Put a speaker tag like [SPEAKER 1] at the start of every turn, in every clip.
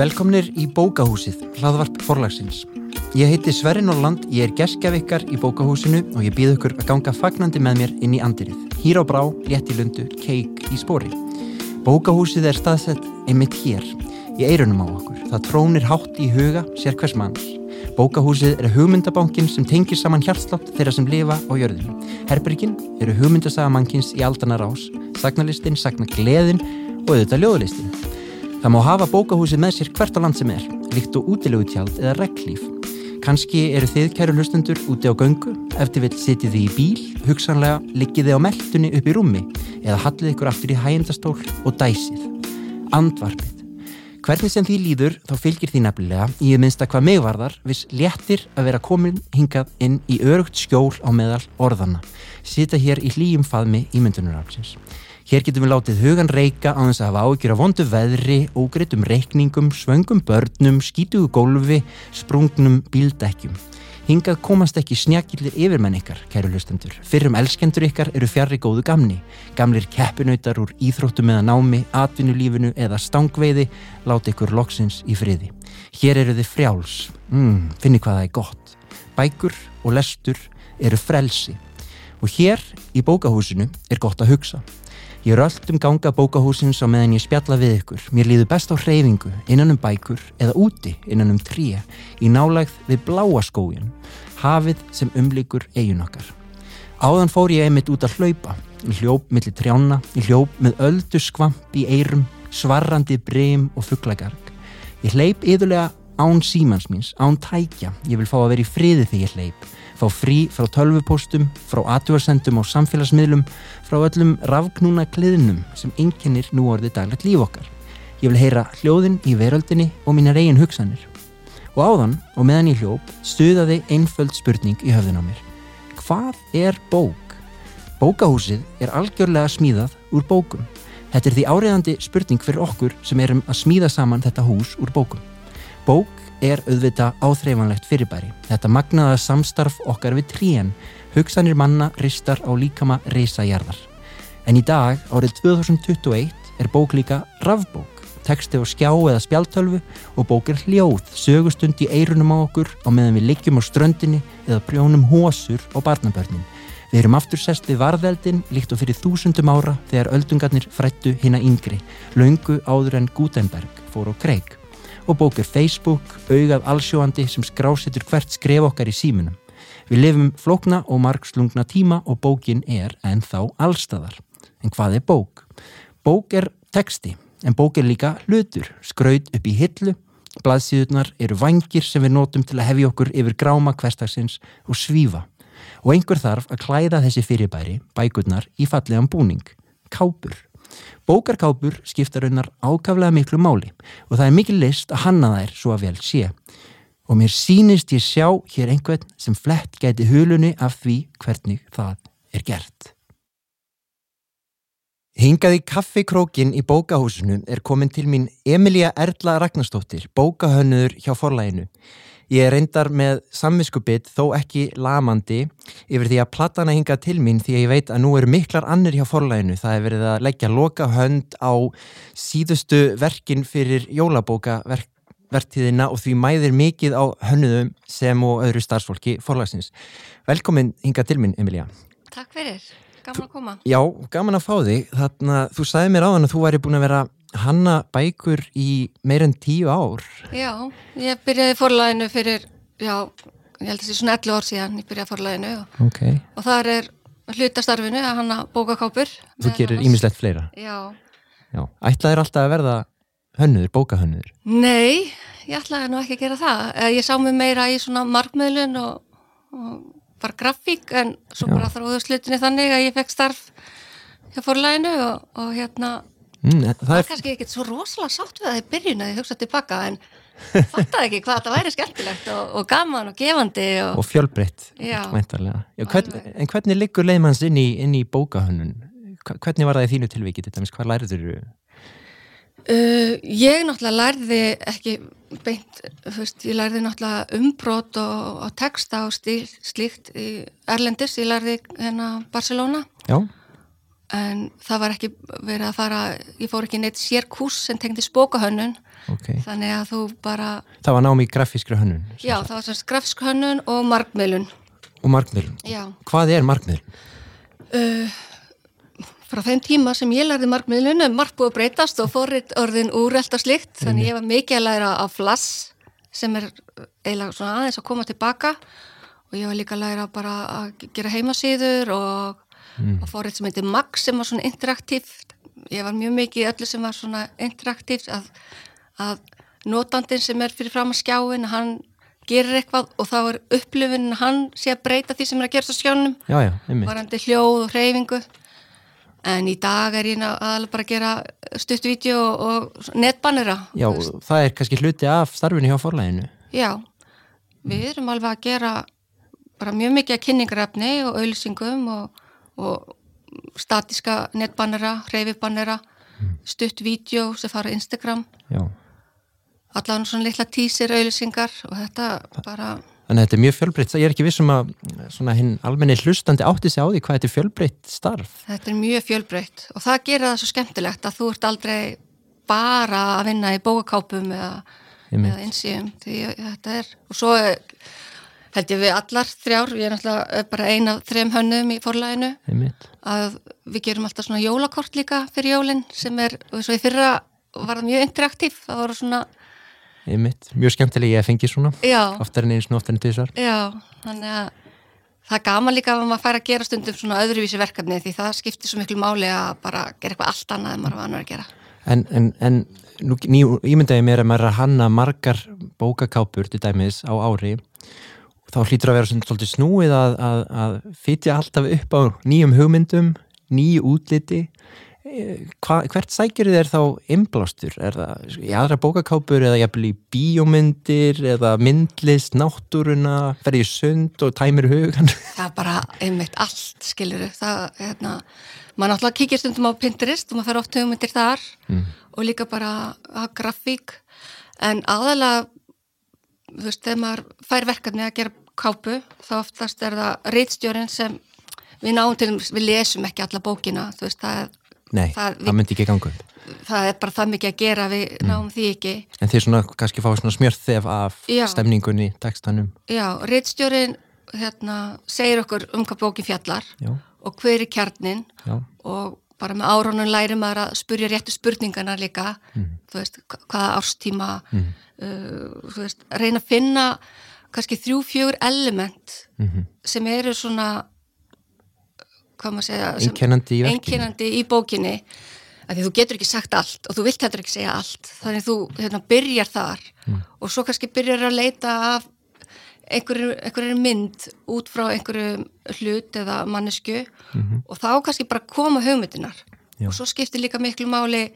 [SPEAKER 1] Velkomnir í Bókahúsið, hlaðvarp forlagsins. Ég heiti Sverri Norland, ég er geskjaf ykkar í Bókahúsinu og ég býð ykkur að ganga fagnandi með mér inn í andirið. Hýr á brá, létt í lundu, keik í spori. Bókahúsið er staðsett einmitt hér, í eirunum á okkur. Það trónir hátt í huga sér hvers manns. Bókahúsið er hugmyndabankin sem tengir saman hjartslátt þeirra sem lifa á jörðinu. Herbergin eru hugmyndasagamankins í aldana rás, sagnalistin, sagnagleðin og auðvitað ljóðlistin. Það má hafa bókahúsið með sér hvert á land sem er, líkt og útilegutjald eða reglíf. Kanski eru þið, kæru hlustundur, úti á göngu, eftir vil sitið þið í bíl, hugsanlega liggið þið á meldunni upp í rúmi eða hallið ykkur aftur í hægendastól og dæsið. Andvarpið. Hvernig sem því líður þá fylgir því nefnilega, ég minnst að hvað mig varðar, viss léttir að vera komin hingað inn í örugt skjól á meðal orðana. Sita hér í hlýjum faðmi ímyndunarafsins. Hér getum við látið hugan reyka á þess að hafa ágjur af vondu veðri, ógreitum reikningum, svöngum börnum, skítugu gólfi, sprungnum bíldekkjum. Hingað komast ekki snjakillir yfirmenn ykkar, kæru hlustendur. Fyrrum elskendur ykkar eru fjarrri góðu gamni. Gamlir keppinautar úr íþróttum eða námi, atvinnulífinu eða stangveiði láti ykkur loksins í friði. Hér eru þið frjáls. Mm, finni hvað það er gott. Bækur og lestur eru frelsi. Og hér í bókahúsinu er gott að hugsa. Ég er öll um ganga bókahúsins á meðan ég spjalla við ykkur. Mér líður best á hreyfingu innan um bækur eða úti innan um tríja í nálægð við bláa skóin, hafið sem umlíkur eigin okkar. Áðan fór ég einmitt út að hlaupa, í hljóp millir trjána, í hljóp með öldu skvamp í eirum, svarrandi breym og fugglagarg. Ég hleyp yðurlega án símans míns, án tækja. Ég vil fá að vera í friði þegar ég hleyp fá frí frá tölvupostum, frá atjóarsendum á samfélagsmiðlum, frá öllum rafknúna kliðnum sem einkennir nú orðið daglegt líf okkar. Ég vil heyra hljóðin í veröldinni og mínar eigin hugsanir. Og áðan, og meðan ég hljóp, stuðaði einföld spurning í höfðin á mér. Hvað er bók? Bókahúsið er algjörlega smíðað úr bókum. Þetta er því áriðandi spurning fyrir okkur sem erum að smíða saman þetta hús úr bókum. Bók er auðvita áþreifanlegt fyrirbæri. Þetta magnaða samstarf okkar við tríen, hugsanir manna ristar á líkama reysajarðar. En í dag, árið 2021, er bók líka rafbók, teksti á skjá eða spjaltölfu og bók er hljóð, sögustund í eirunum á okkur á meðan við liggjum á ströndinni eða prjónum hósur á barnabörnin. Við erum aftur sest við varðeldin líkt og fyrir þúsundum ára þegar öldungarnir frættu hinn að yngri, laungu áður en Gutenberg fór á kreik og bók er Facebook, augað allsjóandi sem skrásitur hvert skref okkar í símunum. Við lifum flókna og margslungna tíma og bókin er ennþá allstæðar. En hvað er bók? Bók er texti, en bók er líka hlutur, skraut upp í hillu, blaðsíðunar eru vangir sem við notum til að hefja okkur yfir gráma hverstagsins og svífa. Og einhver þarf að klæða þessi fyrirbæri, bækurnar, í fallegan búning, kápur. Bókarkápur skipta raunar ákaflega miklu máli og það er mikil list að hanna þær svo að vel sé. Og mér sínist ég sjá hér einhvern sem flett gæti hulunni af því hvernig það er gert. Hingaði kaffikrókin í bókahúsinu er komin til mín Emilia Erla Ragnarstóttir, bókahönnur hjá forlæginu. Ég reyndar með samviskubit þó ekki lamandi yfir því að platana hinga til mín því að ég veit að nú eru miklar annir hjá forlæginu. Það er verið að leggja loka hönd á síðustu verkin fyrir jólabókavertíðina og því mæðir mikið á hönnuðum sem og öðru starfsfólki forlægsins. Velkomin hinga til mín, Emilia.
[SPEAKER 2] Takk fyrir, gaman að koma.
[SPEAKER 1] Já, gaman að fá þig. Þannig að þú sagði mér á þann að þú væri búin að vera hanna bækur í meir en tíu ár.
[SPEAKER 2] Já, ég byrjaði forlæðinu fyrir, já, ég held að það sé svona 11 ár síðan ég byrjaði forlæðinu og,
[SPEAKER 1] okay.
[SPEAKER 2] og þar er hlutastarfinu að hanna bókakápur.
[SPEAKER 1] Þú gerir ímislegt fleira.
[SPEAKER 2] Já.
[SPEAKER 1] Já, ætlaðir alltaf að verða hönnuður, bókahönnuður?
[SPEAKER 2] Nei, ég ætlaði nú ekki að gera það. Ég sá mig meira í svona markmiðlun og, og bara grafík en svo já. bara þróðu slutinni þannig að ég fekk starf hjá forlæðinu og, og hérna Mm, það, það er kannski ekkert svo rosalega sátt við það í byrjun að ég hugsa tilbaka en fattaði ekki hvað þetta væri skemmtilegt og, og gaman og gefandi og,
[SPEAKER 1] og fjölbreytt hvern, en hvernig liggur leiðmanns inn í, í bókahönnun? Hvernig var það í þínu tilvikið hvað lærður þú?
[SPEAKER 2] Uh, ég náttúrulega lærði ekki beint, fyrst, ég lærði náttúrulega umbrót og, og texta og stíl, slíkt í Erlendis, ég lærði hérna Barcelona.
[SPEAKER 1] Já
[SPEAKER 2] en það var ekki verið að fara ég fór ekki neitt sérkús sem tengdi spókahönnun
[SPEAKER 1] okay.
[SPEAKER 2] þannig að þú bara
[SPEAKER 1] Það var námi í grafískri hönnun
[SPEAKER 2] Já, það var svona grafísk hönnun og markmiðlun.
[SPEAKER 1] Og markmiðlun.
[SPEAKER 2] Já.
[SPEAKER 1] Hvað er markmiðlun?
[SPEAKER 2] Uh, frá þeim tíma sem ég lærði markmiðlun er mark búið að breytast og forrið orðin og slikt þannig ég var mikið að læra á flass sem er eiginlega svona aðeins að koma tilbaka. Og ég var líka að læra bara að gera heimasýður og, mm. og forrið sem heitir Max sem var svona interaktíft. Ég var mjög mikið í öllu sem var svona interaktíft að, að notandin sem er fyrir fram að skjáin hann gerir eitthvað og þá er upplifin hann sé að breyta því sem er að gera svo skjónum varandi hljóð og hreyfingu. En í dag er ég aðalega bara að gera stuttvídeó og netbannera.
[SPEAKER 1] Já, það er kannski hluti af starfinu hjá forlæginu
[SPEAKER 2] Já, við erum alveg að gera bara mjög mikið að kynningarefni og auðlýsingum og, og statiska netbannera, hreyfibannera mm. stuttvídeó sem fara Instagram allan svona litla tísir auðlýsingar og þetta bara
[SPEAKER 1] Þannig að þetta er mjög fjölbreytt, ég er ekki vissum að svona hinn almenni hlustandi átti sig á því hvað þetta er fjölbreytt starf.
[SPEAKER 2] Þetta er mjög fjölbreytt og það gerir það svo skemmtilegt að þú ert aldrei bara að vinna í bókakápum eða, eða einsýjum því þetta er, og svo held ég við allar þrjár, við erum alltaf bara eina af þrejum hönnum í forlæginu að við gerum alltaf svona jólakort líka fyrir jólinn sem er, og svo í fyrra var það mjög interaktív, það voru svona
[SPEAKER 1] Einmitt. Mjög skemmtilega ég að fengi svona.
[SPEAKER 2] Já.
[SPEAKER 1] oftar en einu svona, oftar en tvisar
[SPEAKER 2] Já, þannig að það er gaman líka að maður fær að gera stundum svona öðruvísi verkefni því það skiptir svo miklu máli að bara gera eitthvað allt annað en maður var annar að gera.
[SPEAKER 1] En, en, en nú ímyndaði mér að maður er að hanna margar bókakápur til dæmis á ári. og þá hlýtur að vera svolítið snúið að, að, að fytja alltaf upp á nýjum hugmyndum, nýju útliti Hva, hvert sækir þér þá inblástur? Er það í aðra bókakápur eða jæfnvel í bíómyndir eða myndlist, náttúruna ferði í sund og tæmir hugan?
[SPEAKER 2] Það er bara einmitt allt, skiljuru það, hérna, maður náttúrulega kíkir stundum á Pinterest og maður fer oft hugmyndir þar mm. og líka bara að grafík en aðalega þú veist, þegar maður fær verkefni að gera kápu, þá oftast er það reitstjórin sem við náum til, við lesum ekki alla bókina, þú veist, það
[SPEAKER 1] Nei, það, það myndi ekki ganga.
[SPEAKER 2] Það er bara það mikið að gera, við mm. náum því ekki.
[SPEAKER 1] En þið svona kannski fá svona smjörþef af Já. stemningunni, tekstanum.
[SPEAKER 2] Já, reittstjórin hérna, segir okkur um hvað bókin fjallar Já. og hver er kjarnin Já. og bara með árónun læri maður að spurja réttu spurningana líka, mm. þú veist, hvaða árstíma, mm. Uh, veist, reyna að finna kannski þrjú, fjögur element -hmm. sem eru svona hvað maður segja
[SPEAKER 1] einkennandi í,
[SPEAKER 2] einkennandi í bókinni að því þú getur ekki sagt allt og þú vilt hættur ekki segja allt þannig þú hérna, byrjar þar mm. og svo kannski byrjar að leita af einhverju, einhverju mynd út frá einhverju hlut eða mannesku mm -hmm. og þá kannski bara koma hugmyndinar Já. og svo skiptir líka miklu máli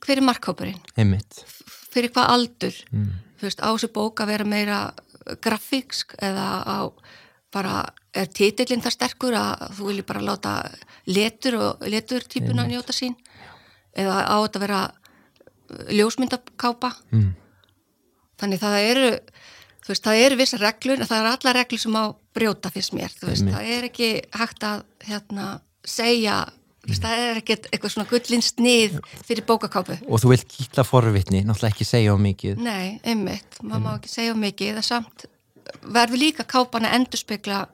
[SPEAKER 2] hver er markkópurinn fyrir hvað aldur mm. þú veist á þessu bók að vera meira grafíksk eða á bara er títillin það sterkur að þú vilji bara láta letur og letur típuna mm. njóta sín eða á þetta vera uh, ljósmyndakápa mm. þannig það eru þú veist, það eru vissa reglur það eru alla reglur sem á brjóta fyrst mér þú veist, það er ekki hægt að hérna, segja það er ekki eitthvað svona gullinst nið fyrir bókakápu
[SPEAKER 1] og þú vilt kýtla forvitni, náttúrulega ekki segja á mikið
[SPEAKER 2] nei, einmitt, maður má ekki segja á mikið það samt verður líka kápan að endurspegla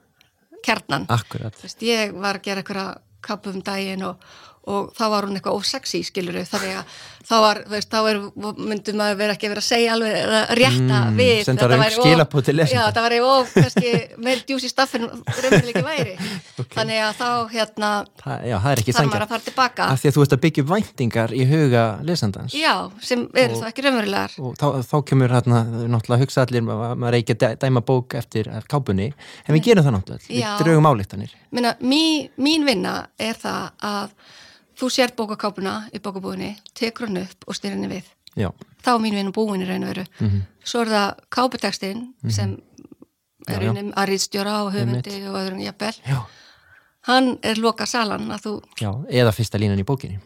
[SPEAKER 2] kjarnan.
[SPEAKER 1] Akkurat.
[SPEAKER 2] Vist, ég var að gera eitthvað kápu um daginn og, og þá var hún eitthvað ósexy skiluru þannig að þá var, veist, þá er, myndum að vera ekki að vera að segja alveg rétta mm, við.
[SPEAKER 1] þetta væri
[SPEAKER 2] of, já, það var of kannski meir djús í staffin raunveruleiki væri. Okay. þannig að þá hérna
[SPEAKER 1] Þa, já, það er ekki
[SPEAKER 2] þar maður að fara tilbaka.
[SPEAKER 1] Af því að þú ert að byggja væntingar í huga lesandans.
[SPEAKER 2] Já, sem eru þá ekki raunverulegar.
[SPEAKER 1] og þá, þá kemur hérna náttúrulega að hugsa allir maður er ekki að dæma bók eftir kápunni. En við gerum það náttúrulega, við draugum álíktanir
[SPEAKER 2] mín vinna er það að þú sér bókakápuna í bókabúðinni, tekur hann upp og styrir henni við.
[SPEAKER 1] Já.
[SPEAKER 2] Þá er mín vinn búin í raun og veru. Mm -hmm. Svo er það káputekstinn mm -hmm. sem er unnum að rýðstjóra og höfundi og öðrum jafnvel. Já. Hann er loka salan að þú...
[SPEAKER 1] Já, eða fyrsta línan í bókinni.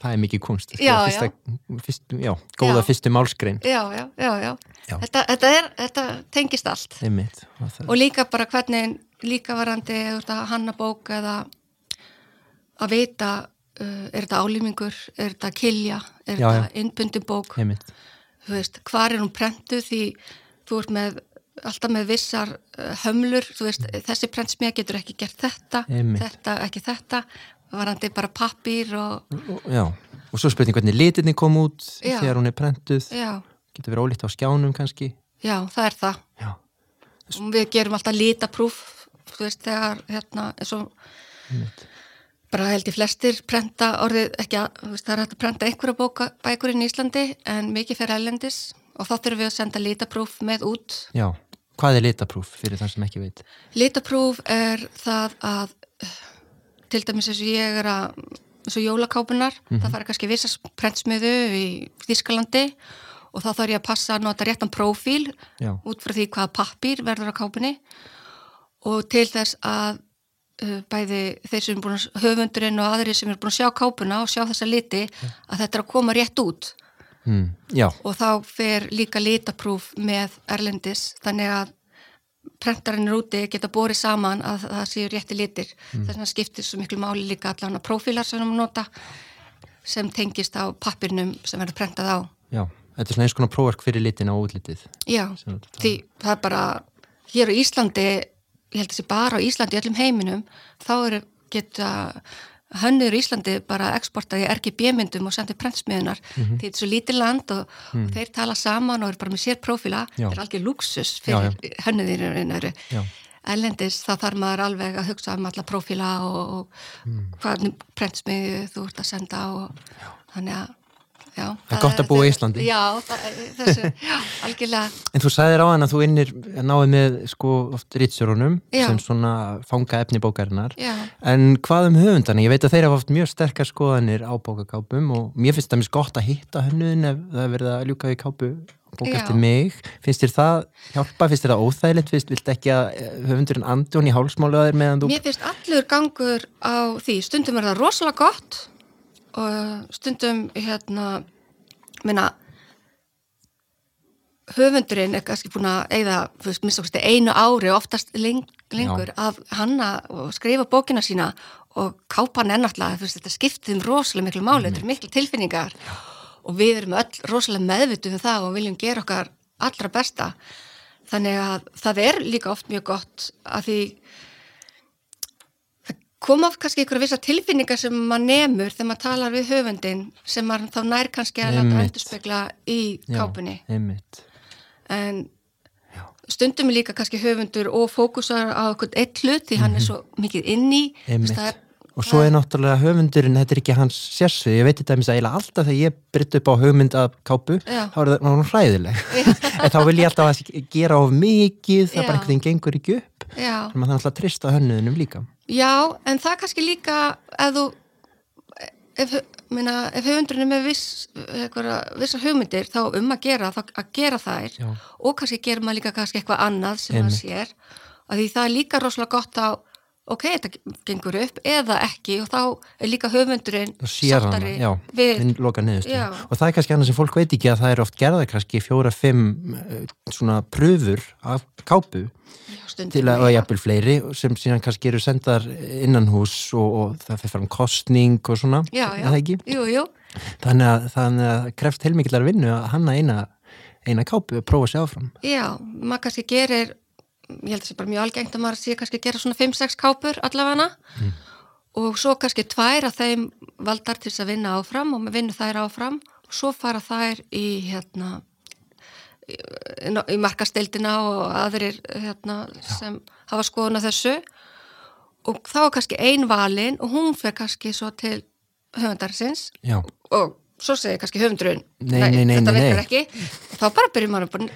[SPEAKER 1] Það er mikið kunst.
[SPEAKER 2] Sko. Já,
[SPEAKER 1] fyrsta, já. Fyrst, já, góða já. fyrstu málskrein.
[SPEAKER 2] Já, já, já, já. já. Þetta, þetta, er, þetta tengist allt.
[SPEAKER 1] Einmitt.
[SPEAKER 2] Og líka bara hvernig líka varandi, eða hanna bók eða að vita er þetta álýmingur, er þetta kilja, er þetta innbundin bók,
[SPEAKER 1] Einmitt.
[SPEAKER 2] þú veist, hvar er hún prentuð? Því þú ert með alltaf með vissar uh, hömlur, þú veist, þessi prentsmíða getur ekki gert þetta,
[SPEAKER 1] Einmitt.
[SPEAKER 2] þetta, ekki þetta, varandi bara pappír og,
[SPEAKER 1] Já, og svo spurning hvernig litinni kom út
[SPEAKER 2] Já.
[SPEAKER 1] þegar hún er prentuð,
[SPEAKER 2] já,
[SPEAKER 1] getur verið ólíkt á skjánum kannski.
[SPEAKER 2] já, það er það.
[SPEAKER 1] Já,
[SPEAKER 2] við gerum alltaf litaprúf, þú veist, þegar, hérna, eins og
[SPEAKER 1] einmitt.
[SPEAKER 2] Bara held ég flestir prenta orðið ekki að, veist, það er hægt að prenta einhverja bóka, bækur inn í Íslandi en mikið fyrir ellendis og þá þurfum við að senda litaprúf með út.
[SPEAKER 1] Já, hvað er litaprúf fyrir þann sem ekki veit?
[SPEAKER 2] Litaprúf er það að til dæmis eins og ég er að eins og jólakápunar, það fara kannski vissas prentsmiðu í Þískalandi og þá þarf ég að passa að nota réttan prófíl
[SPEAKER 1] Já,
[SPEAKER 2] út frá því hvaða pappír verður á kápunni. Og til þess að bæði þeir sem er búin að höfundurinn og aðri sem er búin að sjá kápuna og sjá þessa liti að þetta er að koma rétt út
[SPEAKER 1] mm.
[SPEAKER 2] og þá fer líka litaprúf með erlendis þannig að prentarinn er úti geta borið saman að það séu rétti litir
[SPEAKER 1] Mm.
[SPEAKER 2] þess vegna skiptir svo miklu máli líka allan að prófílar sem við nota sem tengist á pappirnum sem verður prentað á
[SPEAKER 1] já. Þetta er svona eins konar prófark fyrir litin á útlitið.
[SPEAKER 2] Já, því það er bara hér á Íslandi, ég held að þessi bara á Íslandi í öllum heiminum, þá eru geta hönnur í Íslandi bara eksportaði RGB-myndum og sendið prentsmiðunar
[SPEAKER 1] Mhm.
[SPEAKER 2] því þetta er svo lítið land og, og þeir tala saman og eru bara með sér
[SPEAKER 1] Já.
[SPEAKER 2] þetta er algjör luxus
[SPEAKER 1] Já,
[SPEAKER 2] fyrir hönnuðir
[SPEAKER 1] Já.
[SPEAKER 2] ellendis þá þarf maður alveg að hugsa um alla prófíla og, og
[SPEAKER 1] Mm.
[SPEAKER 2] hvað prentsmiðu þú ert að senda og þannig að Já,
[SPEAKER 1] Það er gott að búa í Íslandi.
[SPEAKER 2] Já, það, þessu, já, algjörlega
[SPEAKER 1] En þú sagðir á hann að þú innir náði með sko oft ritsjórunum
[SPEAKER 2] Já.
[SPEAKER 1] sem svona fanga efni bókarinnar. En hvað um höfundana? Ég veit að þeir hafa oft mjög sterkar skoðanir á bókakápum og mér finnst það mjög gott að hitta hönnuðin ef það er verið að ljúka við kápu bók eftir mig. Finnst þér það hjálpa? Finnst þér það óþægilegt? Finnst viltu ekki að eh, höfundurinn andi hún í hálsmálu að þér meðan þú...
[SPEAKER 2] Mér finnst allur gangur á því, stundum er það rosalega gott og stundum hérna, minna, höfundurinn er kannski búin að okkur einu ári og oftast leng, lengur að hanna og skrifa bókina sína og náttúrulega, þú veist, þetta skiptið um rosalega miklu máli, þetta er miklu tilfinningar. Og við erum öll rosalega meðvituð um það og viljum gera okkar allra besta. Þannig að það er líka oft mjög gott að því koma kannski ykkur að vissa tilfinningar sem maður nemur þegar maður talar við höfundin sem maður þá nær kannski að láta
[SPEAKER 1] Einmitt.
[SPEAKER 2] endurspegla í kápunni. En stundum er líka kannski höfundur og fókusar á okkur eitt hlut því hann er svo mikið inn í.
[SPEAKER 1] Mhm. Einmitt.
[SPEAKER 2] Það er,
[SPEAKER 1] Og svo er náttúrulega höfundurinn, þetta er ekki hans sérsvið, ég veit þetta að eiginlega alltaf þegar ég brytt upp á hugmynd af kápu,
[SPEAKER 2] Já.
[SPEAKER 1] þá er það hún hræðileg. en þá vil ég alltaf að gera of mikið, það
[SPEAKER 2] Já.
[SPEAKER 1] bara einhvern veginn gengur ekki upp.
[SPEAKER 2] Já,
[SPEAKER 1] að það er alltaf að trista hönnuðinum líka.
[SPEAKER 2] já, en það kannski líka ef þú ef, minna, ef höfundurinn er með viss, vissar hugmyndir þá um að gera, þá, að gera þær
[SPEAKER 1] Já.
[SPEAKER 2] og kannski gerir maður líka kannski eitthvað annað sem maður
[SPEAKER 1] Einmitt.
[SPEAKER 2] sér og því það er líka rosalega gott á ok, þetta gengur upp eða ekki og þá er líka höfundurinn sáttari
[SPEAKER 1] já,
[SPEAKER 2] við. Já.
[SPEAKER 1] Og það er kannski annað sem fólk veit ekki að það er oft gerða kannski fjóra, fimm eh, svona pröfur af kápu
[SPEAKER 2] stundum,
[SPEAKER 1] til að, jafnvel fleiri sem síðan kannski eru sendar innan hús og, og það fyrir fram kostning og svona,
[SPEAKER 2] já,
[SPEAKER 1] er
[SPEAKER 2] já,
[SPEAKER 1] það ekki?
[SPEAKER 2] jú, jú,
[SPEAKER 1] Þannig að það kreft heilmikillar vinnu að hanna eina, eina kápu og prófa sér áfram.
[SPEAKER 2] já, maður kannski gerir ég held að það sé bara mjög algengt að maður sé kannski að gera svona 5-6 kápur allavega.
[SPEAKER 1] Mm.
[SPEAKER 2] og svo kannski tvær af þeim valdar til þess að vinna áfram og með vinnu þær áfram. Og svo fara þær í hérna í, í markasteildina og aðrir hérna, sem hafa skoðun að þessu. Og þá er kannski ein valin og hún fer kannski svo til höfundarsins.
[SPEAKER 1] Já,
[SPEAKER 2] og svo segir kannski höfundurinn
[SPEAKER 1] Nei, nei, nei,
[SPEAKER 2] þetta
[SPEAKER 1] nei."
[SPEAKER 2] ekki. Þá bara byrjum maður bara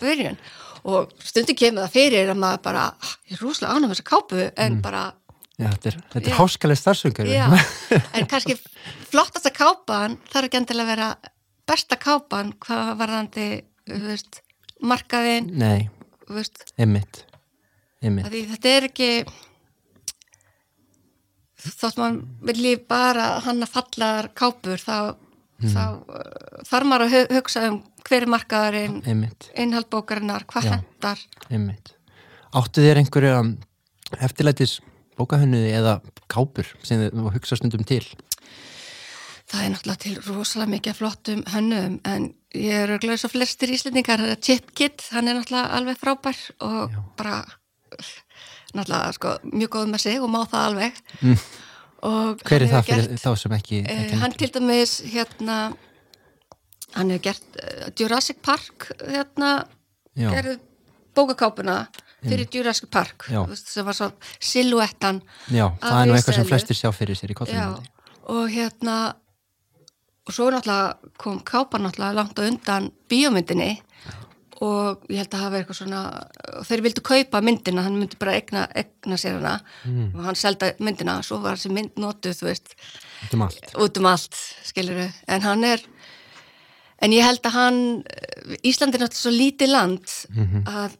[SPEAKER 2] byrjun og stundum kemur það fyrir að maður bara, "Ah, ég er rúslega ánum þessa kápu en bara,
[SPEAKER 1] Já, þetta er, þetta er háskalega starfsöngur.
[SPEAKER 2] já en kannski flottasta kápan þarf ekki endilega að vera besta kápan hvað varðandi veist, markaðin
[SPEAKER 1] Nei,
[SPEAKER 2] að því þetta er ekki þótt mann vilji bara hanna fallar kápur þá,
[SPEAKER 1] Hmm.
[SPEAKER 2] þá uh, þarf maður að hu- hugsa um hver er markaðurinn
[SPEAKER 1] Einmitt.
[SPEAKER 2] innhald bókarinnar, hvað
[SPEAKER 1] Já.
[SPEAKER 2] hendar
[SPEAKER 1] Einmitt. Áttu þér einhverju eftirlætis bókahönnuði eða kápur sem þú hugsa stundum til?
[SPEAKER 2] það er náttúrulega til rosalega mikið flottum hönnum en ég er auðvitað svo flestir íslendingar Chip Kidd, hann er náttúrulega alveg frábær og
[SPEAKER 1] Já.
[SPEAKER 2] bara náttúrulega sko, mjög góð með sig og má það alveg mm.
[SPEAKER 1] Hver er það fyrir gert, þá sem ekki,
[SPEAKER 2] eh,
[SPEAKER 1] ekki
[SPEAKER 2] Hann til dæmis hérna hann hefur gert uh, Jurassic Park hérna
[SPEAKER 1] Já.
[SPEAKER 2] gerði bókakápuna fyrir Jurassic Park veist, sem var svo silhuettan
[SPEAKER 1] Já, það er nú eitthvað sem flestir sjá fyrir sér í kollinu
[SPEAKER 2] og hérna og svo náttúrulega kom kápan náttúrulega langt á undan bíómyndinni og ég held að hafa eitthvað svona þeir vildu kaupa myndina, hann myndi bara egna, egna sér hana.
[SPEAKER 1] Mm.
[SPEAKER 2] og hann selda myndina, svo var þessi mynd notuð, þú veist,
[SPEAKER 1] Út um allt.
[SPEAKER 2] Út um allt skilur en hann er en ég held að hann Ísland er náttúrulega svo lítið land
[SPEAKER 1] Mhm.
[SPEAKER 2] að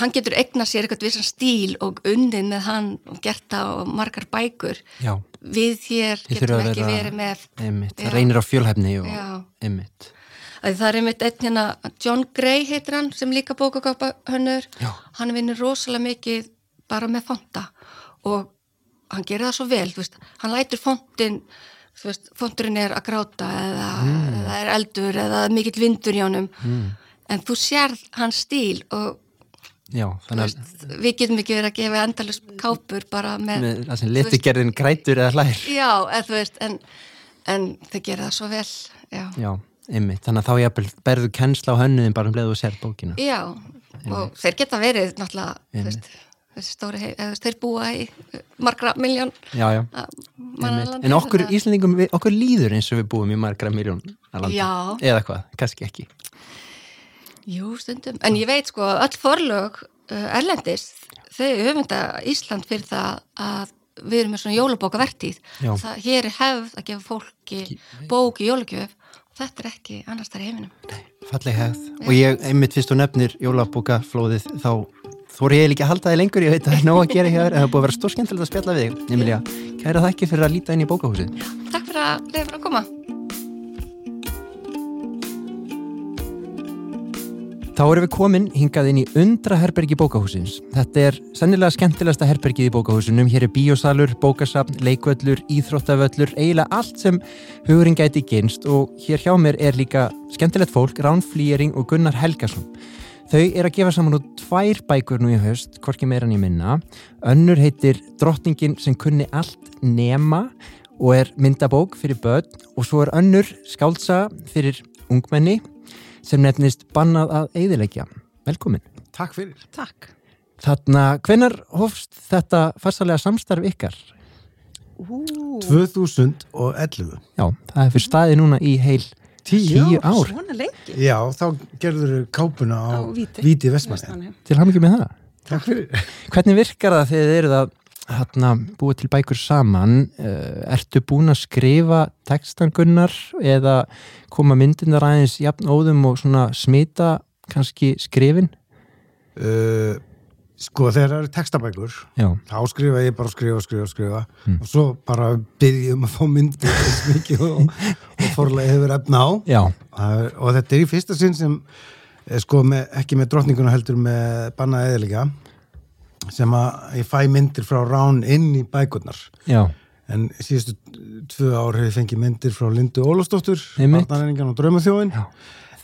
[SPEAKER 2] hann getur egna sér eitthvað vissan stíl og unnið með hann og gert það og margar bækur.
[SPEAKER 1] Já,
[SPEAKER 2] við hér getum ekki verið með
[SPEAKER 1] einmitt, það reynir á fjölhæfni og einmitt
[SPEAKER 2] að það er einmitt einn hérna John Gray heitir hann sem líka bókakápa hönnur
[SPEAKER 1] Já.
[SPEAKER 2] hann vinnur rosalega mikið bara með fonta. Og hann gerir það svo vel veist, hann lætur fontin þú veist, fonturinn er að gráta eða, eða er eldur eða mikill vindur í honum. Mm. en þú sérð hans stíl og
[SPEAKER 1] Já,
[SPEAKER 2] veist, við getum ekki verið að gefa endalus kápur bara með,
[SPEAKER 1] sem litigerðin grætur eða hlær.
[SPEAKER 2] Já, veist en, en þau gerir það svo vel já,
[SPEAKER 1] Já, einmitt, þannig að þá berðu kennsla á hönnuðin bara um leið og sér bókina.
[SPEAKER 2] Já, og þeir geta verið náttúrulega,
[SPEAKER 1] Einmitt.
[SPEAKER 2] veist, þessi stóri heim, eða þeir búa í uh, margra miljón
[SPEAKER 1] einmitt. En okkur Íslendingum, við- okkur líður eins og við búum í margra miljón. Eða hvað, kannski ekki.
[SPEAKER 2] Jú, stundum, en ég veit sko að öll forlög uh, erlendis þau öfunda Ísland fyrir það að við erum með svona jólabókavertíð. Það hér er hefð að gefa fólki bók í jólagjöf þetta er ekki annars þar í heiminum.
[SPEAKER 1] Falleg hefð Og ég, einmitt fyrst þú nefnir jólabókaflóðið þá þóri ég líka að halda þig lengur, ég veit að það er nóg að gera hér en það búið að vera stór skemmtilegt að spjalla við þig Emilia, kæra þakki fyrir að líta inn í bókahúsið.
[SPEAKER 2] Takk fyrir að leiða fyrir að koma
[SPEAKER 1] Þá erum við komin hingað inn í undra herbergi bókahúsins. Þetta er sennilega skemmtilegasta herbergið í bókahúsinum. Hér er bíósalur, bókasafn, leikvöllur, íþróttavöllur, eiginlega allt sem hugurinn gæti gynst og hér hjá mér er líka skemmtilegt fólk, Rán Flýring og Gunnar Helgason. Þau er að gefa saman út tvær bækur nú í haust, hvorki meira en ég minna. Önnur heitir Drottningin sem kunni allt nema og er myndabók fyrir börn og svo er önnur skáldsa fyrir ungmenni sem nefnist Bannað að eigðilegja. Velkomin.
[SPEAKER 3] Takk fyrir.
[SPEAKER 4] Takk.
[SPEAKER 1] Þarna, hvenar hófst þetta farsalega samstarf ykkar?
[SPEAKER 4] Ú,
[SPEAKER 3] 2011.
[SPEAKER 1] Já, það er fyrir staði núna í heil
[SPEAKER 3] Tíu
[SPEAKER 1] tíu ár.
[SPEAKER 4] Svona lengi.
[SPEAKER 3] Já, þá gerður þau kápuna á,
[SPEAKER 4] Á Víti.
[SPEAKER 3] Víti Vestmanni.
[SPEAKER 1] Til hann ekki með það.
[SPEAKER 3] Takk fyrir.
[SPEAKER 1] Hvernig virkar það þegar þið eruð að hérna, búa til bækur saman? Uh, ertu búin að skrifa textangunnar eða koma myndirnar aðeins jafn óðum og svona smita kannski skrifin?
[SPEAKER 3] Uh, sko, þegar það eru textabækur,
[SPEAKER 1] Já,
[SPEAKER 3] þá skrifa ég bara skrifa, skrifa, skrifa
[SPEAKER 1] Mm.
[SPEAKER 3] og svo bara byrja um að fá myndir eins mikið og, og forlega hefur efna á. er- Og þetta er í fyrsta sinn sem, eh, sko, með, ekki með drottninguna heldur með bannaði eðilega, sem að ég fæ myndir frá rán inn í bækurnar.
[SPEAKER 1] já,
[SPEAKER 3] En síðustu tvö ár hefur ég fengið myndir frá Lindu Ólafsdóttur. Barnareiningan og Draumaþjóin.
[SPEAKER 1] já.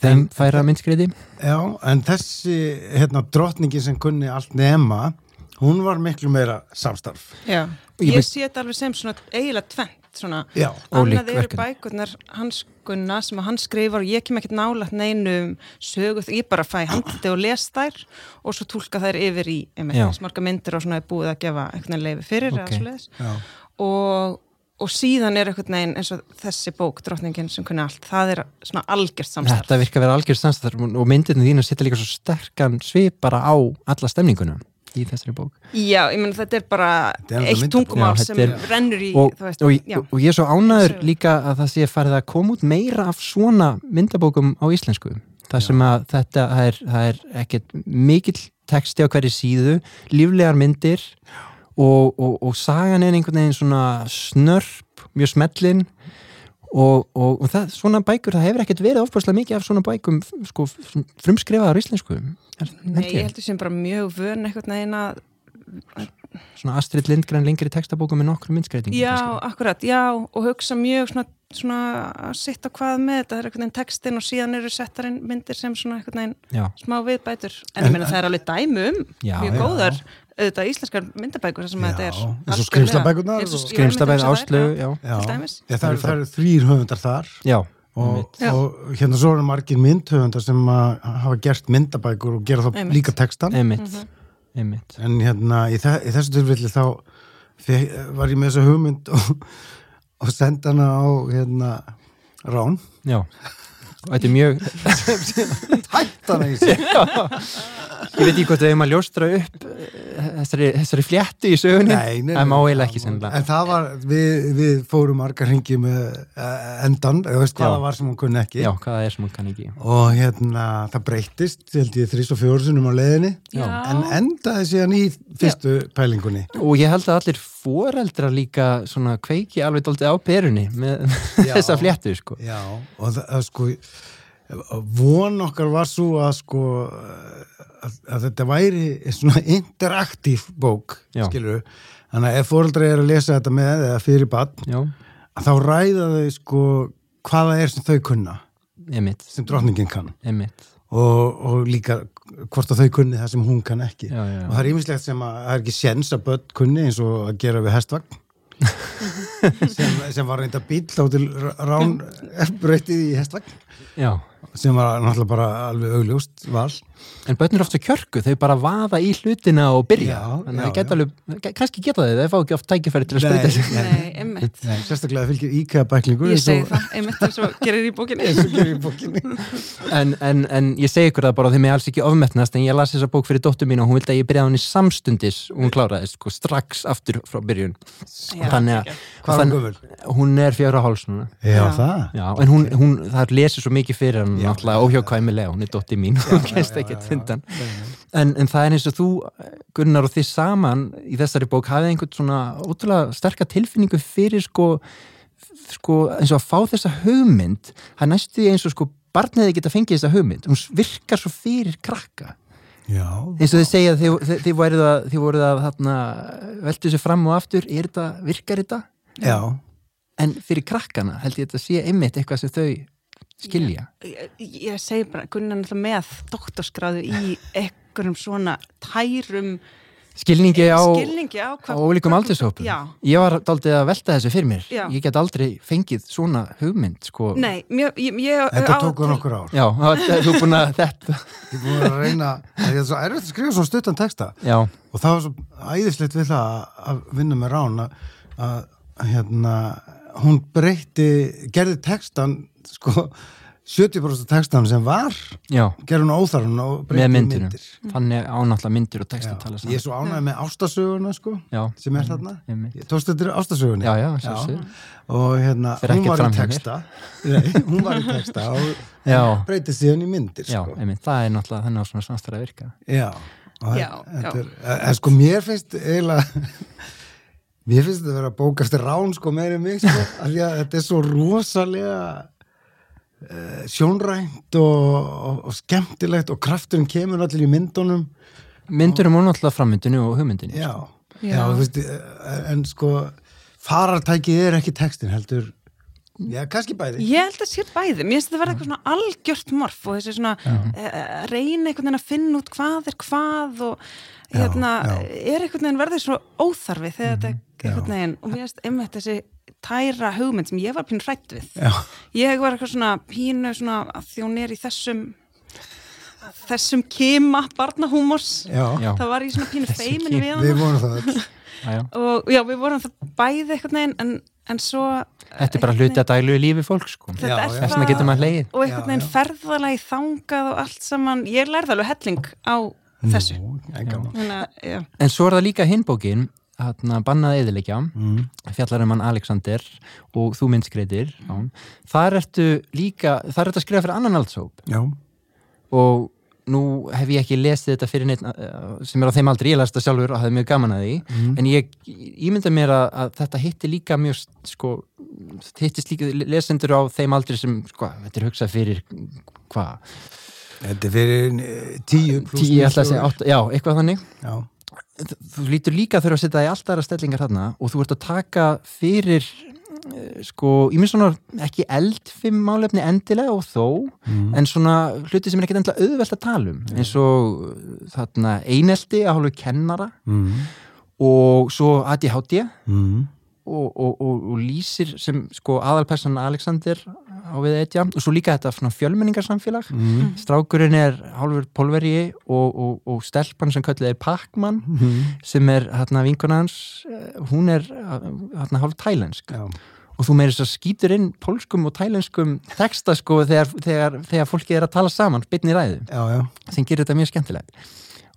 [SPEAKER 1] Þeim færa myndskriði?
[SPEAKER 3] Já, en þessi hérna, drottningin sem kunni allt nema, hún var miklu meira samstarf.
[SPEAKER 4] Já.
[SPEAKER 1] Ég
[SPEAKER 4] Ég, sé þetta alveg sem svona eiginlega tvent, svona.
[SPEAKER 3] Já,
[SPEAKER 1] Ólík
[SPEAKER 4] Annað eru
[SPEAKER 1] verkefni.
[SPEAKER 4] bækurnar hans Gunna sem hann skrifar og ég kem ekkert nálægt neinum sögu, ég bara fæ handið og les þær og svo tólka þær yfir í smarga myndir og svona er búið að gefa eitthvað leifi fyrir
[SPEAKER 1] Ok.
[SPEAKER 4] eða svoleiðis.
[SPEAKER 3] já,
[SPEAKER 4] og, og síðan er eitthvað neginn eins og þessi bók, drottningin sem kunni allt, það er svona algjört samstarf.
[SPEAKER 1] Þetta virkar að vera algjör samstarf og myndinu þínu setja líka svo sterkan svip bara á alla stemninguna í þessari bók.
[SPEAKER 4] Já, ég meina þetta er bara
[SPEAKER 3] Þetta er
[SPEAKER 4] eitt tungumál
[SPEAKER 1] Já,
[SPEAKER 4] sem
[SPEAKER 1] þetta er-
[SPEAKER 4] rennur í,
[SPEAKER 1] og,
[SPEAKER 4] veist,
[SPEAKER 1] og,
[SPEAKER 4] já.
[SPEAKER 1] og ég er svo ánæður
[SPEAKER 4] Sögur.
[SPEAKER 1] líka að það sé farið að koma út meira af svona myndabókum á íslensku það sem að þetta það er, það er ekkert mikill texti á hverju síðu, líflegar myndir og, og, og sagan er einhvern veginn svona snörp mjög smellin og, og, og það, svona bækur, það hefur ekkert verið ofbúrslega mikið af svona bækum sko, frumskrifaðar íslensku er,
[SPEAKER 4] Nei, ég heldur sem bara mjög vön eitthvað neginn að
[SPEAKER 1] svona Astrid Lindgren lengri textabókum með nokkru myndskreitingum
[SPEAKER 4] Já,
[SPEAKER 1] kannski.
[SPEAKER 4] akkurat, já og hugsa mjög svona svona sitt á hvað með þetta, það er einhvern veginn textin og síðan eru settarinn myndir sem svona veginn
[SPEAKER 1] Já,
[SPEAKER 4] smá viðbætur en ég meina það er alveg dæmi um
[SPEAKER 1] Já,
[SPEAKER 4] mjög
[SPEAKER 1] já.
[SPEAKER 4] góðar auðvitað íslenskar myndabækur sem þetta er
[SPEAKER 3] Já, eins og
[SPEAKER 4] ég einmitt hugsa
[SPEAKER 1] áslögu,
[SPEAKER 4] það,
[SPEAKER 1] já.
[SPEAKER 3] Já. Já, það, eru- eru þrýr höfundar þar
[SPEAKER 1] já,
[SPEAKER 3] og,
[SPEAKER 4] Já.
[SPEAKER 3] og hérna svo eru margir myndhöfundar sem að hafa gert myndabækur og gera þá
[SPEAKER 4] Einmitt.
[SPEAKER 3] líka textan
[SPEAKER 1] einmitt,
[SPEAKER 4] Mhm.
[SPEAKER 1] einmitt.
[SPEAKER 3] en hérna í, þe í þessu tilfelli þá var ég með þessa hugmynd og, og senda hana á hérna Rán
[SPEAKER 1] Já, og þetta er mjög,
[SPEAKER 3] hætt hana í sig
[SPEAKER 1] ég veit ekki hvort hefum að ljóstra upp eh, þessari, þessari fléttu í sögunni,
[SPEAKER 3] Nei, nei,
[SPEAKER 1] það má eiginlega ekki sennilega.
[SPEAKER 3] En það var, við, við fórum margar hringi með uh, endan, eða veist hvað
[SPEAKER 1] Já.
[SPEAKER 3] það var sem hún kunni ekki
[SPEAKER 1] Já, hvað það er sem hún kann ekki.
[SPEAKER 3] og hérna það breyttist, held ég, þrís og fjórusunum á leiðinni
[SPEAKER 4] Já.
[SPEAKER 3] en endaði síðan í fyrstu pælingunni
[SPEAKER 1] Og ég held að allir foreldrar líka svona kveiki alveg dóltið á perunni með
[SPEAKER 3] Já.
[SPEAKER 1] þessa fléttu, sko.
[SPEAKER 3] Já, og það sko von okkar var svo að sko að, að þetta væri svona interaktív bók,
[SPEAKER 1] Já.
[SPEAKER 3] skilur þannig að ef fóreldrar er að lesa þetta með eða fyrir bann, að þá ræða þau sko hvaða er sem þau kunna.
[SPEAKER 1] Einmitt,
[SPEAKER 3] sem drottningin kann.
[SPEAKER 1] Einmitt.
[SPEAKER 3] og, og líka hvort að þau kunni það sem hún kann ekki.
[SPEAKER 1] Já, já, já.
[SPEAKER 3] og það er ýmislegt sem að það er ekki séns að börn kunni eins og að gera við hestvagn. Sem, sem var reynda bíl þá til rán breytið í hestvagn.
[SPEAKER 1] Já,
[SPEAKER 3] sem var náttúrulega bara alveg augljóst val.
[SPEAKER 1] En börn eru oft svo kjörku, þau bara vaða í hlutina og byrja.
[SPEAKER 3] Já,
[SPEAKER 1] Þannig að geta alveg, kannski geta þau, þau fá ekki oft tækifæri til að spreita sig.
[SPEAKER 4] Nei, einmitt.
[SPEAKER 3] Nei, sérstaklega fylgir íkæða bæklingur
[SPEAKER 4] Ég segi það, einmitt eins og gerir í bókinni.
[SPEAKER 3] Eins og gerir í bókinni.
[SPEAKER 1] En, en, en ég segi ykkur það bara, þeim er alls ekki ofmetnast, en ég las þessa bók fyrir dóttur mín og hún vildi að ég byrjaði hann í samstundis. Og hún kláraði, sko, strax aftur frá byrjun.
[SPEAKER 4] Já,
[SPEAKER 1] Þannig að,
[SPEAKER 3] er hún
[SPEAKER 1] er á háls núna.
[SPEAKER 3] Já,
[SPEAKER 4] Já.
[SPEAKER 3] það
[SPEAKER 1] hún,
[SPEAKER 3] Já.
[SPEAKER 1] náttúrulega óhjákvæmilega, hún er dótti mín og hún kemst ekkert undan. en, en það er eins og þú, Gunnar og þið saman í þessari bók hafið einhvern svona ótrúlega sterka tilfinningu fyrir sko, sko eins og að fá þessa hugmynd það er næstu eins og sko barniði geta fengið þessa hugmynd, hún virkar svo fyrir krakka,
[SPEAKER 3] Já,
[SPEAKER 1] eins og þið segja þið, þið, þið voruð að, þið voruð að þarna, veltu þessu fram og aftur, er þetta virkar þetta?
[SPEAKER 3] já,
[SPEAKER 1] En fyrir krakkana held ég þetta sé einmitt eitthvað sem þau skilja.
[SPEAKER 4] ég, ég segi bara, Gunnar er náttúrulega með doktorskráðu í einhverjum svona tærum
[SPEAKER 1] Skilningi á,
[SPEAKER 4] skilningi á
[SPEAKER 1] á ólíkum aldurshópum.
[SPEAKER 4] Já,
[SPEAKER 1] Ég var daldið að velta þessu fyrir mér.
[SPEAKER 4] Já.
[SPEAKER 1] Ég get aldrei fengið svona hugmynd, sko.
[SPEAKER 4] nei, mjög, ég, ég
[SPEAKER 3] þetta tók nokkur ár
[SPEAKER 1] Já, þú er búin að þetta.
[SPEAKER 3] Ég er búin að reyna, það er svo erfitt að skrifa svo stuttan texta
[SPEAKER 1] Já,
[SPEAKER 3] og það var svo æðislegt við það að- vinna með Rán að, hérna, hún breytti gerði textan sko 70% textan sem var gerði hún óþarfun og
[SPEAKER 1] myndinu.
[SPEAKER 3] myndir
[SPEAKER 1] Þannig ánáttúrulega myndir og text
[SPEAKER 3] Já,
[SPEAKER 1] að tala
[SPEAKER 3] ég
[SPEAKER 1] saman.
[SPEAKER 3] er svo ánægð með ástasöguna sko
[SPEAKER 1] Já,
[SPEAKER 3] sem er þarna
[SPEAKER 1] einmitt.
[SPEAKER 3] Ég tókst þetta ástasögunni
[SPEAKER 1] Já, já,
[SPEAKER 3] og hérna, hún var texta Nei, hún var í texta og breytið síðan í myndir
[SPEAKER 1] Já,
[SPEAKER 3] sko.
[SPEAKER 1] einmitt. Það er náttúrulega þannig á svona samstæða að virka.
[SPEAKER 3] Já, og
[SPEAKER 4] Já,
[SPEAKER 3] þetta
[SPEAKER 4] já.
[SPEAKER 3] Er, en sko mér finnst eiginlega mér finnst þetta að vera bók eftir rán sko meira en mig sko af því að þetta er svo rosalega sjónrænt og, og, og skemmtilegt og krafturinn kemur allir í myndunum
[SPEAKER 1] Myndurum og náttúrulega frammyndinu og hugmyndinu.
[SPEAKER 3] já, já.
[SPEAKER 4] Já.
[SPEAKER 3] þú veist, eh, en sko farartækið er ekki textin heldur já, kannski bæði
[SPEAKER 4] Ég held að sé bæði, mér finnst þetta verða eitthvað svona algjört morf og þessi svona uh, reyna einhvern veginn að finna út hvað er hvað og hérna
[SPEAKER 3] já.
[SPEAKER 4] er einhvern veginn verðið svo óþarfi þegar þetta er einhvern veginn og mér finnst einmitt þessi tæra hugmynd sem ég var pínu hrætt við.
[SPEAKER 3] Já,
[SPEAKER 4] ég var eitthvað svona pínu svona að hún er í þessum þessum kima barnahúmors. Það var ég svona pínu
[SPEAKER 1] Þessum
[SPEAKER 4] feimin
[SPEAKER 1] kima.
[SPEAKER 4] við hana.
[SPEAKER 3] Við vorum það
[SPEAKER 4] og já, við vorum það bæði einhvern veginn en, en svo
[SPEAKER 1] Þetta er bara hluti að dælu í lífi fólk, sko.
[SPEAKER 4] Þetta
[SPEAKER 3] Já,
[SPEAKER 4] er
[SPEAKER 3] já.
[SPEAKER 1] Vegna getur maður hlegið.
[SPEAKER 4] og
[SPEAKER 3] Já, já.
[SPEAKER 4] ferðalagi þangað og allt saman, ég lærði alveg helling á þessu.
[SPEAKER 3] Nú, en
[SPEAKER 1] En svo er það líka hinbókin, hérna bannað eðilegja,
[SPEAKER 3] Mm.
[SPEAKER 1] fjallar um hann Alexander og þú myndskreitir. Mm. Þar ertu líka, þar ertu að skrifa fyrir annan aldshóp
[SPEAKER 3] já,
[SPEAKER 1] og nú hef ég ekki lesið þetta fyrir neitt uh, sem er á þeim aldrei, ég las þetta sjálfur og hafði mjög gaman að því, en ég ímynda mér að, að þetta hitti líka mjög sko, hittist líka lesendur á þeim aldrei sem, sko, þetta er hugsað fyrir hvað,
[SPEAKER 3] þetta er fyrir eh, tíu pluss
[SPEAKER 1] tíu, ég ætla að segja átta, já, eitthvað þannig.
[SPEAKER 3] Já,
[SPEAKER 1] þú lítur líka að þurfa að setja það í allt aðra stellingar þarna og þú ert að taka fyrir eh, sko, ég minn svona ekki eldfim málefni endilega og þó
[SPEAKER 3] Mm.
[SPEAKER 1] en svona hluti sem er ekkert endilega auðvelt að tala um eins og uh, þarna einelti að hálfu kennara
[SPEAKER 3] Mm.
[SPEAKER 1] og svo ADHD
[SPEAKER 3] Mm.
[SPEAKER 1] Og, og, og, og lýsir sem sko aðalperson Alexander á við eitja og svo líka þetta fjölmenningarsamfélag.
[SPEAKER 3] Mm.
[SPEAKER 1] strákurinn er hálfur pólveri og, og, og stelpan sem kallið er Pacman
[SPEAKER 3] Mm.
[SPEAKER 1] sem er hérna vinkona hans eh, hún er hérna hálf tælensk.
[SPEAKER 3] Já.
[SPEAKER 1] og þú meiri svo skýtur inn pólskum og tælenskum texta sko þegar, þegar, þegar fólki er að tala saman bytni ræðu.
[SPEAKER 3] Já,
[SPEAKER 1] sem gerir þetta mjög skemmtilegt.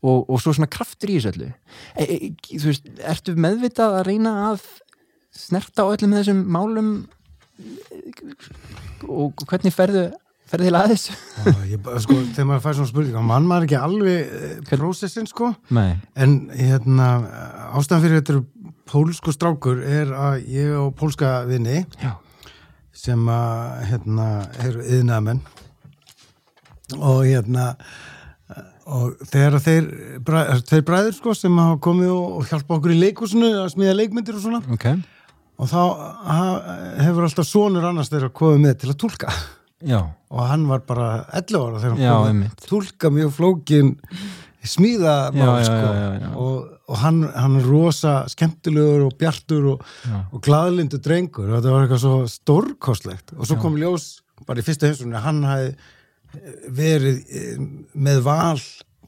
[SPEAKER 1] Og, og svo svona kraftur í þessu öllu. E, e, þú veist, ertu meðvitað að reyna að snerta á öllum þessum málum? Og hvernig ferðu ferðu til aðeins?
[SPEAKER 3] Sko, þegar maður fær svona spurning, mann maður ekki alveg eh, prósessin, sko,
[SPEAKER 1] Nei,
[SPEAKER 3] en hérna, ástæðan fyrir þetta eru pólsku strákur er að ég og pólska vini
[SPEAKER 1] já,
[SPEAKER 3] sem að, hérna, eru yðnaðamenn og hérna og þegar þeir, þeir bræður sko sem hafa komið og, hjálpa okkur í leikusinu að smíða leikmyndir og svona
[SPEAKER 1] ok
[SPEAKER 3] og þá hefur alltaf sonur annars þeirra komið með til að túlka.
[SPEAKER 1] Já,
[SPEAKER 3] og hann var bara 11 ára þegar hann
[SPEAKER 1] Já,
[SPEAKER 3] kom
[SPEAKER 1] einmitt.
[SPEAKER 3] að túlka mjög flókin smíða mál sko. og, og hann, hann er rosa skemmtilegur og bjartur og, og glaðlindu drengur. Og þetta var eitthvað svo stórkostlegt. Og svo kom ljós bara í fyrsta hefnsunni að hann hafi verið eh, með val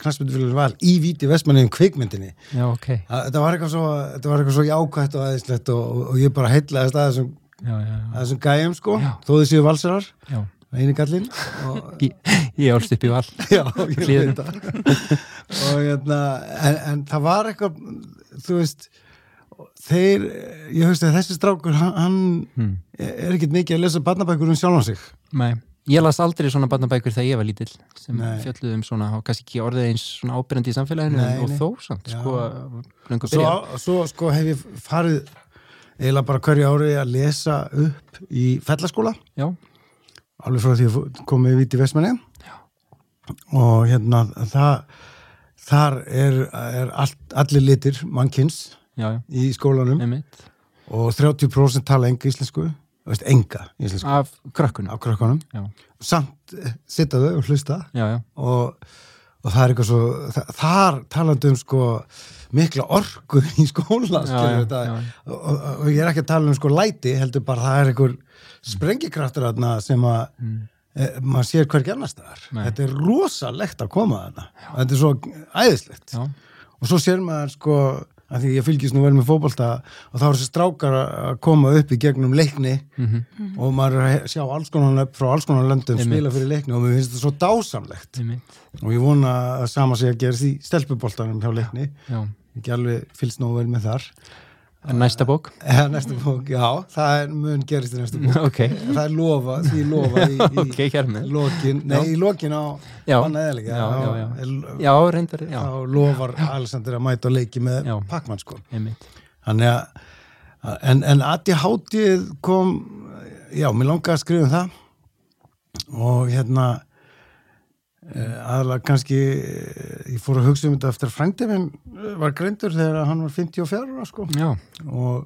[SPEAKER 3] knastmyndufélag val í víti vestmanniðum kvikmyndinni.
[SPEAKER 1] Já, ok.
[SPEAKER 3] Að þetta var eitthvað svo, svo jákvætt og aðeinslegt og, og, og ég bara heitlaðist að þessum, þessum gæjum sko
[SPEAKER 1] Já.
[SPEAKER 3] þó þið séu valsarar, eini gallinn og
[SPEAKER 1] Ég, álst upp í val.
[SPEAKER 3] Já, ég veit það. Hérna, en, en það var eitthvað þú veist þeir, ég veist að þessi strákur hann, hann
[SPEAKER 1] Hmm.
[SPEAKER 3] er ekkert mikið að lesa barnabækur um sjálfan sig.
[SPEAKER 1] Nei, ég las aldrei svona barnabækur þegar ég var lítill sem
[SPEAKER 3] Nei.
[SPEAKER 1] fjölluðu um svona, kannski ekki orðið eins svona ábyrjandi í samfélaginu
[SPEAKER 3] Nei,
[SPEAKER 1] og þó samt, sko
[SPEAKER 3] svo,
[SPEAKER 1] byrja
[SPEAKER 3] svo sko hef ég farið eiginlega bara hverju ári að lesa upp í fellaskóla.
[SPEAKER 1] Já,
[SPEAKER 3] alveg frá því að komið í Víti Vestmanni. Og hérna það þar er, er allt, allir litir
[SPEAKER 1] já,
[SPEAKER 3] í skólanum.
[SPEAKER 1] Einmitt.
[SPEAKER 3] Og 30% tala enga íslensku veist, enga íslensku.
[SPEAKER 1] Af krökkunum.
[SPEAKER 3] Á krökkunum.
[SPEAKER 1] Já,
[SPEAKER 3] samt eh, sitja þau og hlusta.
[SPEAKER 1] Já, já,
[SPEAKER 3] og, og það er eitthvað svo það, þar talandi um sko mikla orku í skóla
[SPEAKER 1] já,
[SPEAKER 3] þetta. og, og, og ég er ekki að tala um sko læti heldur bara það er einhver sprengikraftur þarna sem að
[SPEAKER 1] Mm.
[SPEAKER 3] e, maður sér hvergi annars staðar.
[SPEAKER 1] Nei.
[SPEAKER 3] þetta er rosalegt að koma þarna. Og þetta er svo æðislegt.
[SPEAKER 1] Já,
[SPEAKER 3] og svo sér maður sko að því ég fylgist nú vel með fótbolta og þá er þessi strákar að koma upp í gegnum leikni
[SPEAKER 1] mhm,
[SPEAKER 3] og maður er að sjá alls konar nöfn frá alls konar löndum spila fyrir leikni og mér finnst þetta svo dásamlegt. Og ég vona að sama sé að gerist í stelpuboltanum hjá leikni.
[SPEAKER 1] Já,
[SPEAKER 3] ekki alveg fylgst nógu vel með þar
[SPEAKER 1] en næsta bók?
[SPEAKER 3] Eða næsta bók, já, það er mun gerist í næsta bók.
[SPEAKER 1] Ok,
[SPEAKER 3] það er lofa, því lofa í, í
[SPEAKER 1] ok, hér með
[SPEAKER 3] lokin, nei, í lokin á
[SPEAKER 1] Já.
[SPEAKER 3] annað eðalega
[SPEAKER 1] Já, já, já.
[SPEAKER 3] já.
[SPEAKER 1] Já, reyndar, já,
[SPEAKER 3] þá lofar Alexander að mæta og leiki með
[SPEAKER 1] Já.
[SPEAKER 3] Pac-Man sko. Þannig að, en, en ADHD kom, já, mér langaði að skrifa um það. Og hérna aðalega kannski eh, ég fór að hugsa um þetta eftir að frændi minn eh, var greindur þegar hann var 54 ára sko.
[SPEAKER 1] Já,
[SPEAKER 3] og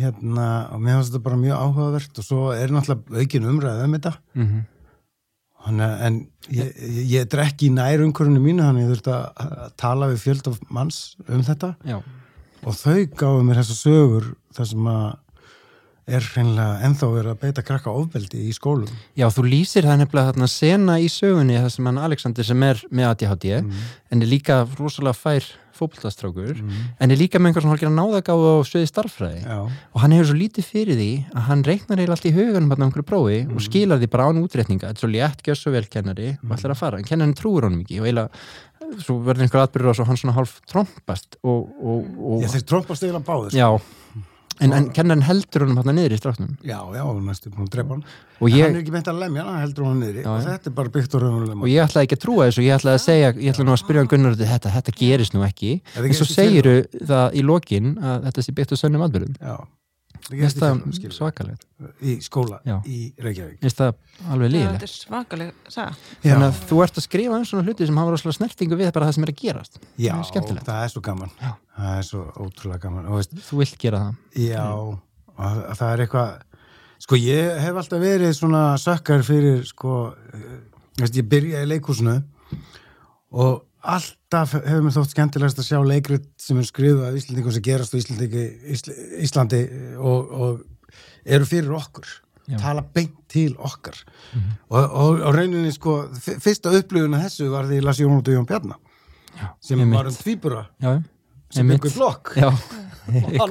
[SPEAKER 3] hérna, og mér finnst þetta bara mjög áhugavert og svo er náttúrulega aukin umræð um þetta.
[SPEAKER 1] Mhm,
[SPEAKER 3] Þannig, að- en ég, ég, ég drekki í nær umhverfinu mínu þannig ég þurfti að að tala við fjöld af manns um þetta.
[SPEAKER 1] Já,
[SPEAKER 3] og þau gáðu mér þessa sögur þar sem að er hreinlega ennþá verið að beita krakka ofbeldi í skólum.
[SPEAKER 1] Já, þú lýsir það nefnilega þarna sena í sögunni það sem hann Alexander sem er með ADHD en er líka rosalega fær fótboltastrákur en er líka með einhver svona hálfgerða náðagáð á sviði starffræði.
[SPEAKER 3] Já,
[SPEAKER 1] og hann hefur svo lítið fyrir því að hann reiknar eiginlega allt í huganum hann á einhverju prófi og skilar því bara án útreikninga. Þetta er svo létt, gjör svo vel kennari og ætlar að fara en kennarinn trúir honum ekki og eiginlega svo verður einhver atbyrður og svo hann svona hálf trompast og, og, og
[SPEAKER 3] ég þeir trompast eiginlega báður
[SPEAKER 1] já en, en kennarinn heldur honum hann niður í stráknum?
[SPEAKER 3] Já, já, næstu búin að drepa hann. Hann
[SPEAKER 1] ég,
[SPEAKER 3] er ekki meint að lemja hann, hann heldur hann niðri
[SPEAKER 1] Já,
[SPEAKER 3] og þetta er bara byggt á raunverulegum
[SPEAKER 1] og ég ætlaði ekki að trúa þessu ég ætlaði að segja, ég ætlaði nú að spyrja hann Gunnar út í þetta, þetta gerist nú ekki. En svo
[SPEAKER 3] í
[SPEAKER 1] segiru það í lokin að þetta sé byggt á sönnum atbyrðum
[SPEAKER 3] Já, það í
[SPEAKER 1] það svakalegt.
[SPEAKER 3] Í skóla
[SPEAKER 1] Já.
[SPEAKER 3] í Reykjavík.
[SPEAKER 1] Finnst það alveg
[SPEAKER 4] Já,
[SPEAKER 1] líðilegt
[SPEAKER 4] þetta er svakaleg saga.
[SPEAKER 1] Þannig að þú ert að skrifa um svona hluti sem hafa rosalega snertingu við bara það sem er að gerast.
[SPEAKER 3] Já,
[SPEAKER 1] það er skemmtilegt.
[SPEAKER 3] það er svo gaman.
[SPEAKER 1] Já.
[SPEAKER 3] það er svo ótrúlega gaman. Og veist,
[SPEAKER 1] þú vilt gera það.
[SPEAKER 3] Já, að, að það er eitthvað sko ég hef alltaf verið svona sökkar fyrir sko eh, veist, ég byrjaði í leikhúsinu og alltaf hefur mér þótt skemmtilegast að sjá leikrit sem er skriðu af Íslandingum sem gerast á Íslandi, Íslandi og, og eru fyrir okkur
[SPEAKER 1] Já.
[SPEAKER 3] tala beint til okkar. Og, og, og rauninni sko fyrsta upplifun af þessu var því ég las Jón og Jón Bjarnar sem
[SPEAKER 1] einmitt.
[SPEAKER 3] var um tvíbura
[SPEAKER 1] já,
[SPEAKER 3] sem byggur blokk.
[SPEAKER 1] Já,
[SPEAKER 3] og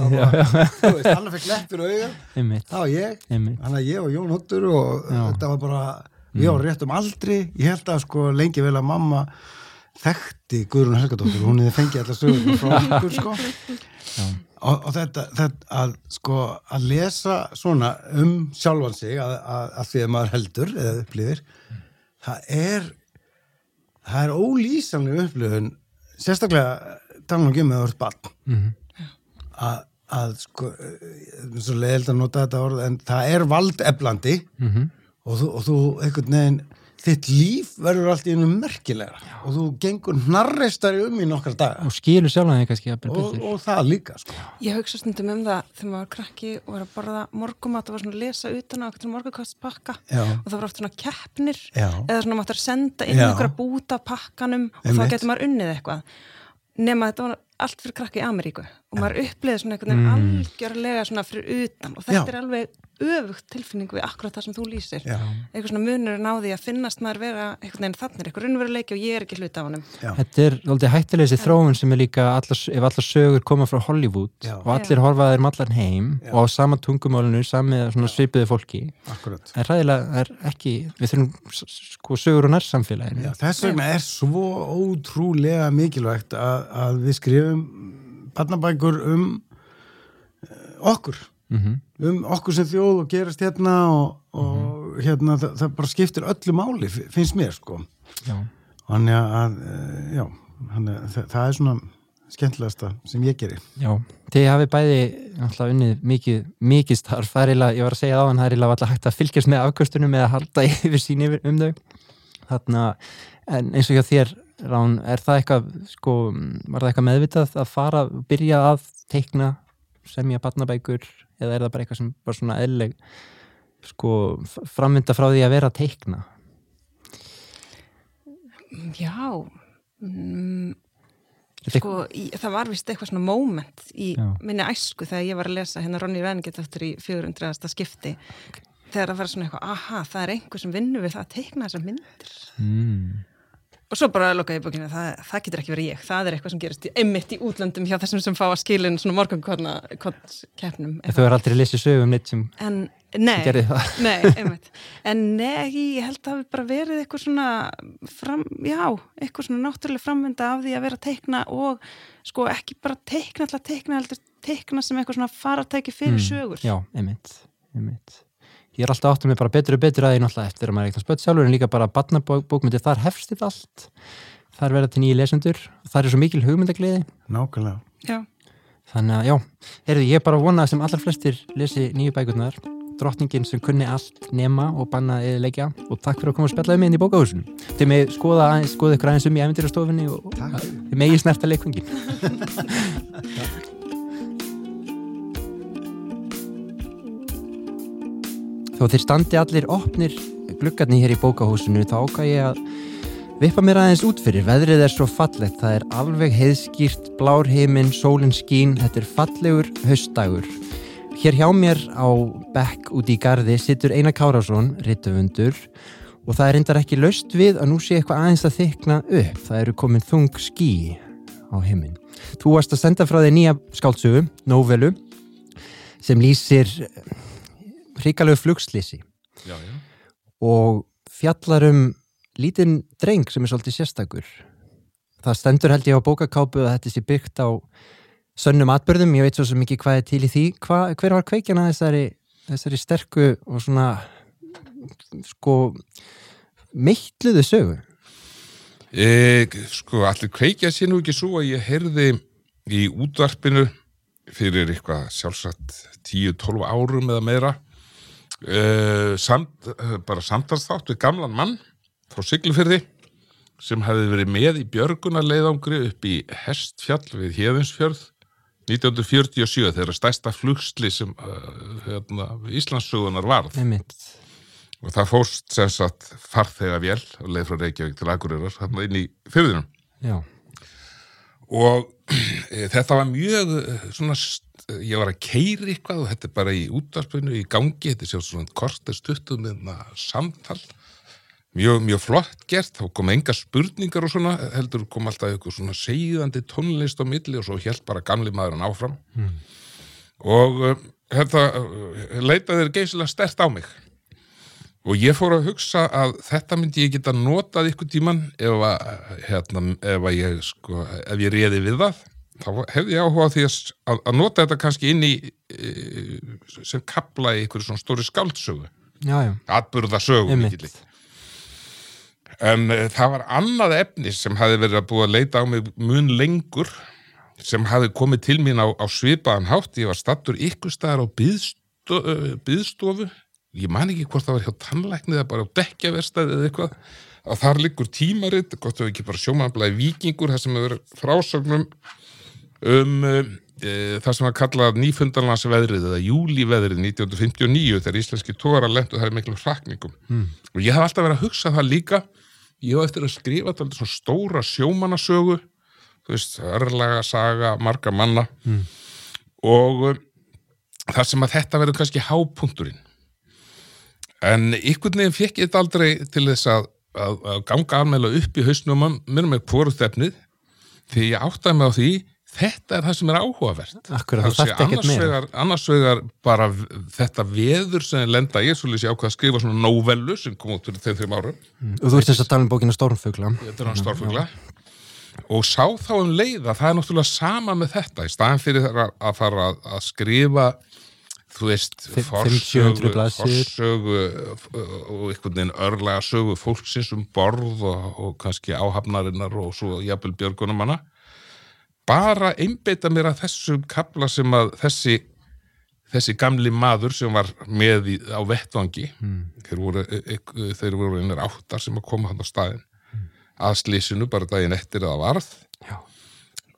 [SPEAKER 3] hann
[SPEAKER 1] þú
[SPEAKER 3] veist, hann leppir auga.
[SPEAKER 1] Einmitt,
[SPEAKER 3] það var ég, þannig að ég og Jón Hottur og.
[SPEAKER 1] Mm.
[SPEAKER 3] þetta var bara ég var rétt um aldri, ég held að sko lengi vel að mamma þekkti Guðrún Helgadóttur, hún hefði fengið allar sögur frá okkur sko og, og þetta, þetta að sko að lesa svona um sjálfan sig að, að, að því að maður heldur eða upplifir það er það er ólýsanlega upplifun sérstaklega tala um með orð barn
[SPEAKER 1] Mhm.
[SPEAKER 3] að, að sko eh, svo leiðild að nota þetta orð en það er valdeflandi
[SPEAKER 1] Mhm.
[SPEAKER 3] og þú, og þú einhvern veginn þitt líf verður allt í einu merkilegra og þú gengur hnarreistari um í nokkar daga
[SPEAKER 1] og skilur sjálf það kannski jafnvel
[SPEAKER 3] og,
[SPEAKER 1] betur.
[SPEAKER 3] og það líka sko.
[SPEAKER 4] Ég hugsa stundum um það þegar maður var krakki og var að borða morgumat og var svona að lesa utan á eitthvað morgukastpakka
[SPEAKER 3] Já.
[SPEAKER 4] og það var oft svona keppnir
[SPEAKER 3] Já.
[SPEAKER 4] eða svona að senda inn
[SPEAKER 3] Já.
[SPEAKER 4] einhverja búta af pakkanum og þá getur maður unnið eitthvað nema þetta var allt fyrir krakki í Ameríku og maður uppliði svona einhvern veginn algjörlega svona fyrir utan og þetta
[SPEAKER 3] Já.
[SPEAKER 4] er alveg öfugt tilfinning við akkurat það sem þú lýsir.
[SPEAKER 3] Já.
[SPEAKER 4] eitthvað svona munur náði að finnast maður vera einhvern veginn þannig, eitthvað raunveruleiki og ég er ekki hluta af honum.
[SPEAKER 3] Já.
[SPEAKER 1] Þetta er aldrei hættilegsi þróun sem er líka allar, ef allar sögur koma frá Hollywood
[SPEAKER 3] Já.
[SPEAKER 1] og allir horfa þeir um heim
[SPEAKER 3] Já.
[SPEAKER 1] og á sama tungumálinu, sami svona svipiðu fólki.
[SPEAKER 3] Akkurat.
[SPEAKER 1] Er ræðilega, er ekki við þurfum sko sögur og nærsamfélaginu.
[SPEAKER 3] Þess vegna er svo ótrúlega mikilvægt að, að við skrifum barnabækur um eh, okkur
[SPEAKER 1] mm
[SPEAKER 3] um okkur sem þjóð og gerast hérna og, og hérna það, það bara skiptir öllu máli fi- finnst mér sko.
[SPEAKER 1] Já.
[SPEAKER 3] þannig að eh, já, að það, það er svona skemmtilegasta sem ég geri.
[SPEAKER 1] Já, þið hafið bæði náttúrulega unnið mikið, mikið starf. Það er eiginlega, ég var að segja það það er eiginlega alltaf hægt að fylgjast með afkvöstunum eða halda yfir sín yfir um þau. Þarna, en eins og hjá þér Rán, er það eitthvað sko, var það eitthvað meðvitað að fara byrja að teikna semja barnabækur eða er það bara eitthvað sem var svona eðleg sko, framvinda frá því að vera að teikna
[SPEAKER 4] Já mm, sko, í, það var vist eitthvað svona moment í
[SPEAKER 1] Já.
[SPEAKER 4] minni æsku þegar ég var að lesa hérna Ronny Venget eftir í 400. skipti þegar það var svona eitthvað, aha, það er einhver sem vinnur við það að teikna þessar myndir
[SPEAKER 1] mm,
[SPEAKER 4] og svo bara lokaði bókinu, það, það getur ekki verið ég. Það er eitthvað sem gerist einmitt í útlöndum hjá þessum sem fá að skilin svona morgun keppnum
[SPEAKER 1] Þú er aldrei lesið sögum um neitt sem
[SPEAKER 4] en nei,
[SPEAKER 1] gerði það.
[SPEAKER 4] Nei, einmitt. En nei, ég held að það hafi bara verið eitthvað svona fram, já, eitthvað svona náttúrulega framvinda af því að vera að teikna og sko ekki bara teikna alltaf teikna, heldur teikna sem eitthvað svona faratæki fyrir sögur.
[SPEAKER 1] Mm, Já, einmitt, einmitt. Ég er alltaf áttum mig bara betur og betur að því náttúrulega eftir að maður er eitthvað spött sjálfur en líka bara barnabókmyndir, þar hefst þetta allt. Þar verða til nýju lesendur. Þar er svo mikil hugmyndagliði
[SPEAKER 3] nákvæmlega.
[SPEAKER 4] Já,
[SPEAKER 1] þannig að já, heyrðu, ég bara að vona að sem allar flestir lesi nýju bækurnar drottningin sem kunni allt nema og banna eða leikja og takk fyrir að koma og spjallaði mig inn í bókahúsinu. Þið með skoða, aðeins, skoða ykkur aðeins um í æventyrastofinni og
[SPEAKER 3] Takk.
[SPEAKER 1] þið megi snerta leikvingin Þó þeir standi allir opnir gluggarnir hér í bókahúsinu þá ákvað ég að vippa mér aðeins út fyrir. Veðrið er svo fallegt, það er alveg heiðskýrt, blár heiminn, sólinn skín, þetta er fallegur haustdagur. Hér hjá mér á bekk út í gardi situr Einar Kárásson, rittufundur og það er reyndar ekki laust við að nú sé eitthvað aðeins að þykna upp. Það eru komin þung skí á heiminn. Þú varst að senda frá þig nýja skáldsögu, Nóvelu, sem lýsir hrikalegu flugslýsi og fjallar um lítinn dreng sem er svolítið sérstakur. Það stendur held ég á bókakápu að þetta sé byggt á sönnum atbyrðum, ég veit svo sem ekki hvað er til í því. Hva, hver var kveikjana þessari, þessari sterku og svona sko mittluðu sögu?
[SPEAKER 5] E, sko, allir kveikja sér nú ekki svo að ég heyrði í útvarpinu fyrir eitthvað sjálfsagt 10-12 árum eða meira e, samt, eh, bara samtalsþátt við gamlan mann frá Siglufyrði sem hefði verið með í björgunarleiðangri upp í Hestfjall við Héðinsfjörð 1947 þegar stærsta flugsli sem uh, hérna, Íslandsugunar varð.
[SPEAKER 1] Einmitt.
[SPEAKER 5] Og það fórst sem sagt farþega vél og leið frá Reykjavík til Akureyrar þarna inn í fyrðinum
[SPEAKER 1] já,
[SPEAKER 5] og e, þetta var mjög svona, st- ég var að keiri eitthvað og þetta er bara í útvarpinu í gangi, þetta sé svona kortir stuttum með samtal. Mjög, mjög flott gert, þá kom enga spurningar og svona, heldur kom alltaf eitthvað svona segðandi tónlist á milli og svo held bara gamli maðurinn áfram. Og uh, þetta uh, leitaði þér geysilega stert á mig. Og ég fór að hugsa að þetta myndi ég geta notað ykkur tíman ef að, hérna, ef að ég sko, ef ég réði við það þá hefði ég áhuga á því að, að, að nota þetta kannski inn í e, sem kapla í ykkur svona stóri skáldsögu.
[SPEAKER 1] Já, já,
[SPEAKER 5] atburða sögu
[SPEAKER 1] einmitt.
[SPEAKER 5] mikilli en e, það var annað efni sem hafi verið að búa að leita á mig mun lengur sem hafi komið til mín á, á svipaðan hátt. Ég var stattur ykkur staðar á byðsto, uh, byðstofu ég man ekki hvort það var hjá tannlækni eða bara á dekkjaverstaði eða eitthvað. Að þar liggur tímarit, gott ef ekki bara sjómanblæði vikingur, það sem hefur frásögnum um uh, það sem var kallað nýfundarlandsveðrið eða júlíveðrið 1959 þegar íslenski tóra lendu þar í miklu hrakningum. Mm. og ég hef alltaf verið að hugsa það líka. Ég hef eftir að skrifa þetta svona stóra sjómanasögu þú veist, örlaga saga, marga manna. Mm. og um, þar sem að þetta verður kannski hápunkturinn. En ykkur neginn fekk ég þetta aldrei til þess að, að, að ganga almeinlega upp í hausnum mér með hvorugt efnið. Því ég áttaði mig á því þetta er það sem er áhugavert.
[SPEAKER 1] Akkurat,
[SPEAKER 5] Það sé
[SPEAKER 1] þarft ekkert meira.
[SPEAKER 5] annars vegar bara þetta veður sem ég lenda ég svolítið sé ákvað að skrifa svona nóvellu sem kom út fyrir þeim þreim árum.
[SPEAKER 1] Og þú ert þess að tala um bókina Stórnfugla
[SPEAKER 5] þetta er hann stórfugla og sá þá um leið að það er náttúrulega sama með þetta. Í staðan fyrir að fara að, að skrifa þú veist, forsögu
[SPEAKER 1] 500-700 blaðsíður.
[SPEAKER 5] forsögu uh, og einhvern veginn örlega sögu fólksins um borð og, og kannski áhafnarinnar og svo jafnvel björgunum hana bara einbeita mér að þessum kapla sem að þessi þessi gamli maður sem var með í, á vettvangi þeir voru, e, e, þeir voru einir áttar sem að koma hann á staðin að slísinu bara daginn eftir að varð.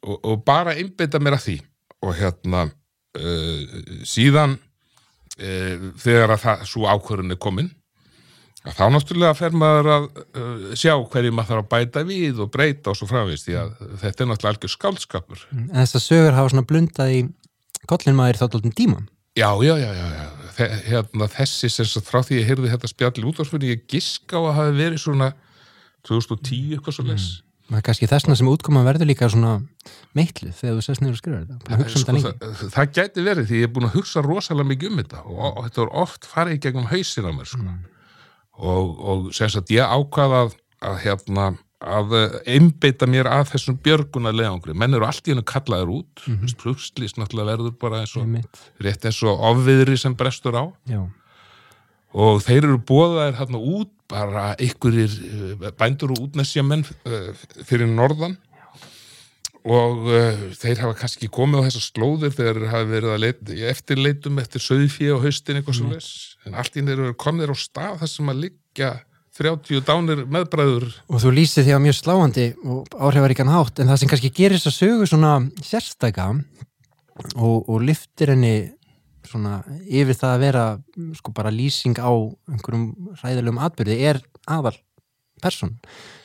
[SPEAKER 5] Og, og bara einbeita mér að því. Og hérna uh, síðan uh, þegar að það, svo ákvörðun er komin þá náttúrulega fer maður að uh, sjá hverju maður þarf að bæta við og breyta og svo framvist því að þetta er náttúrulega algjör skáldskapur
[SPEAKER 1] en þessar sögur hafa svona blundað í kollin maður þá dálítið tíma
[SPEAKER 5] Já, já, já, já, já. Þe, hérna, þessi sem frá því ég heyrði þetta spjall útvarsfunni, ég giska á að hafi verið svona 2010 eitthvað svo les.
[SPEAKER 1] það er kannski þessna sem útkoma verður líka svona meitluð þegar þú sest niður og skrifar þetta að hugsa um
[SPEAKER 5] Sko,
[SPEAKER 1] lengi
[SPEAKER 5] það, það gæti verið því ég er búin að hugsa rosalega mikið um þetta og, og þetta var oft farið gegnum hausin á mér sko. Og, og sem sagt ég ákvað að, að hérna að eh, einbeita mér að þessum björguna leiðangri, menn eru allt í hennu kallaður út. Mm -hmm. plugslýst náttúrulega verður bara eins og rétt eins og ofviðri sem brestur á.
[SPEAKER 1] Já.
[SPEAKER 5] og þeir eru bóðaðir hérna út bara einhverjir eh, bændur og útnessjamenn uh, fyrir norðan og uh, þeir hafa kannski komið á þessar slóðir þegar þeir hafa verið að leita, í eftirleitum eftir söðfí og haustin eitthvað svo les en allt í þeir eru komnir á stað þar sem að liggja 30 dánir meðbræður.
[SPEAKER 1] Og þú lýsir því á mjög sláandi og áhrifaríkan hátt en það sem kannski gerir þess að sögu svona sérstæka og, og lyftir henni svona yfir það að vera sko bara lýsing á einhverjum ræðilegum atbyrði er aðal person,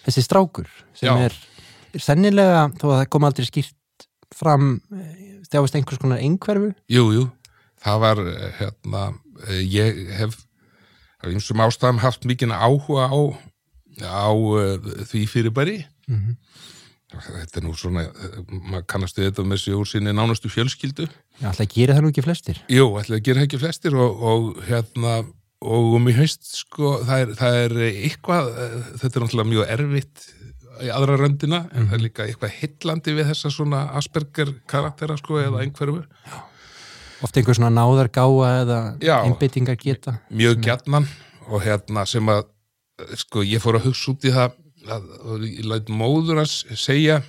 [SPEAKER 1] þessi strákur sem
[SPEAKER 5] Já.
[SPEAKER 1] er sennilega þó að það kom aldrei skýrt fram eh, þjáist einhvers konar einhverfu?
[SPEAKER 5] Jú, jú, það var eh, hérna, eh, ég hef af einsum ástæðum haft mikinn áhuga á, á því fyrirbæri.
[SPEAKER 1] Mhm.
[SPEAKER 5] þetta er nú svona eh, maður kannast við þetta með sig úr sinni nánustu fjölskyldu.
[SPEAKER 1] Já, alltaf gerir það nú ekki flestir.
[SPEAKER 5] Jú, ætla að gera ekki flestir og, og hérna og um í haust sko það er, það er eitthvað eh, þetta er náttúrulega mjög erfitt í aðra röndina en það er líka eitthvað hillandi við þessa svona Asperger karaktera sko eða einhverfu.
[SPEAKER 1] Oft einhver svona náðar gáa eða einbyttingar geta.
[SPEAKER 5] Mjög gjarnan og hérna sem að sko ég fór að hugsa út í það að, og ég læt móður að segja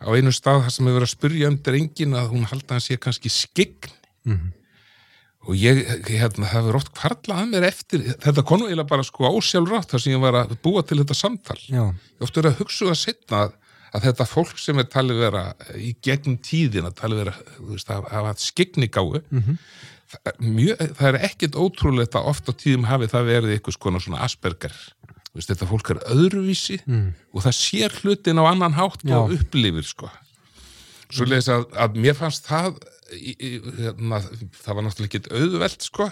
[SPEAKER 5] á einu stað þar sem hefur verið að spyrja um drengin að hún halda hann sé kannski skign
[SPEAKER 1] Mhm.
[SPEAKER 5] Og ég, hérna, það hefur oft kvarlað að mér eftir, þetta konu eiginlega bara sko ásjálfrátt þar sem ég var að búa til þetta samtal.
[SPEAKER 1] Já,
[SPEAKER 5] ég oft verið að hugsa það setna að, að þetta fólk sem er talið vera í gegnum tíðina, talið vera þú veist, að hafa skegnigáu það, er mjög, það er ekkit ótrúlegt að oft á tíðum hafi það verið eitthvað svona Asperger. Veist, þetta fólk er öðruvísi og það sér hlutin á annan hátt
[SPEAKER 1] Já.
[SPEAKER 5] og upplifir sko. Svo leiðis að, að mér fannst það í, í, hérna, það var náttúrulega ekki auðvelt sko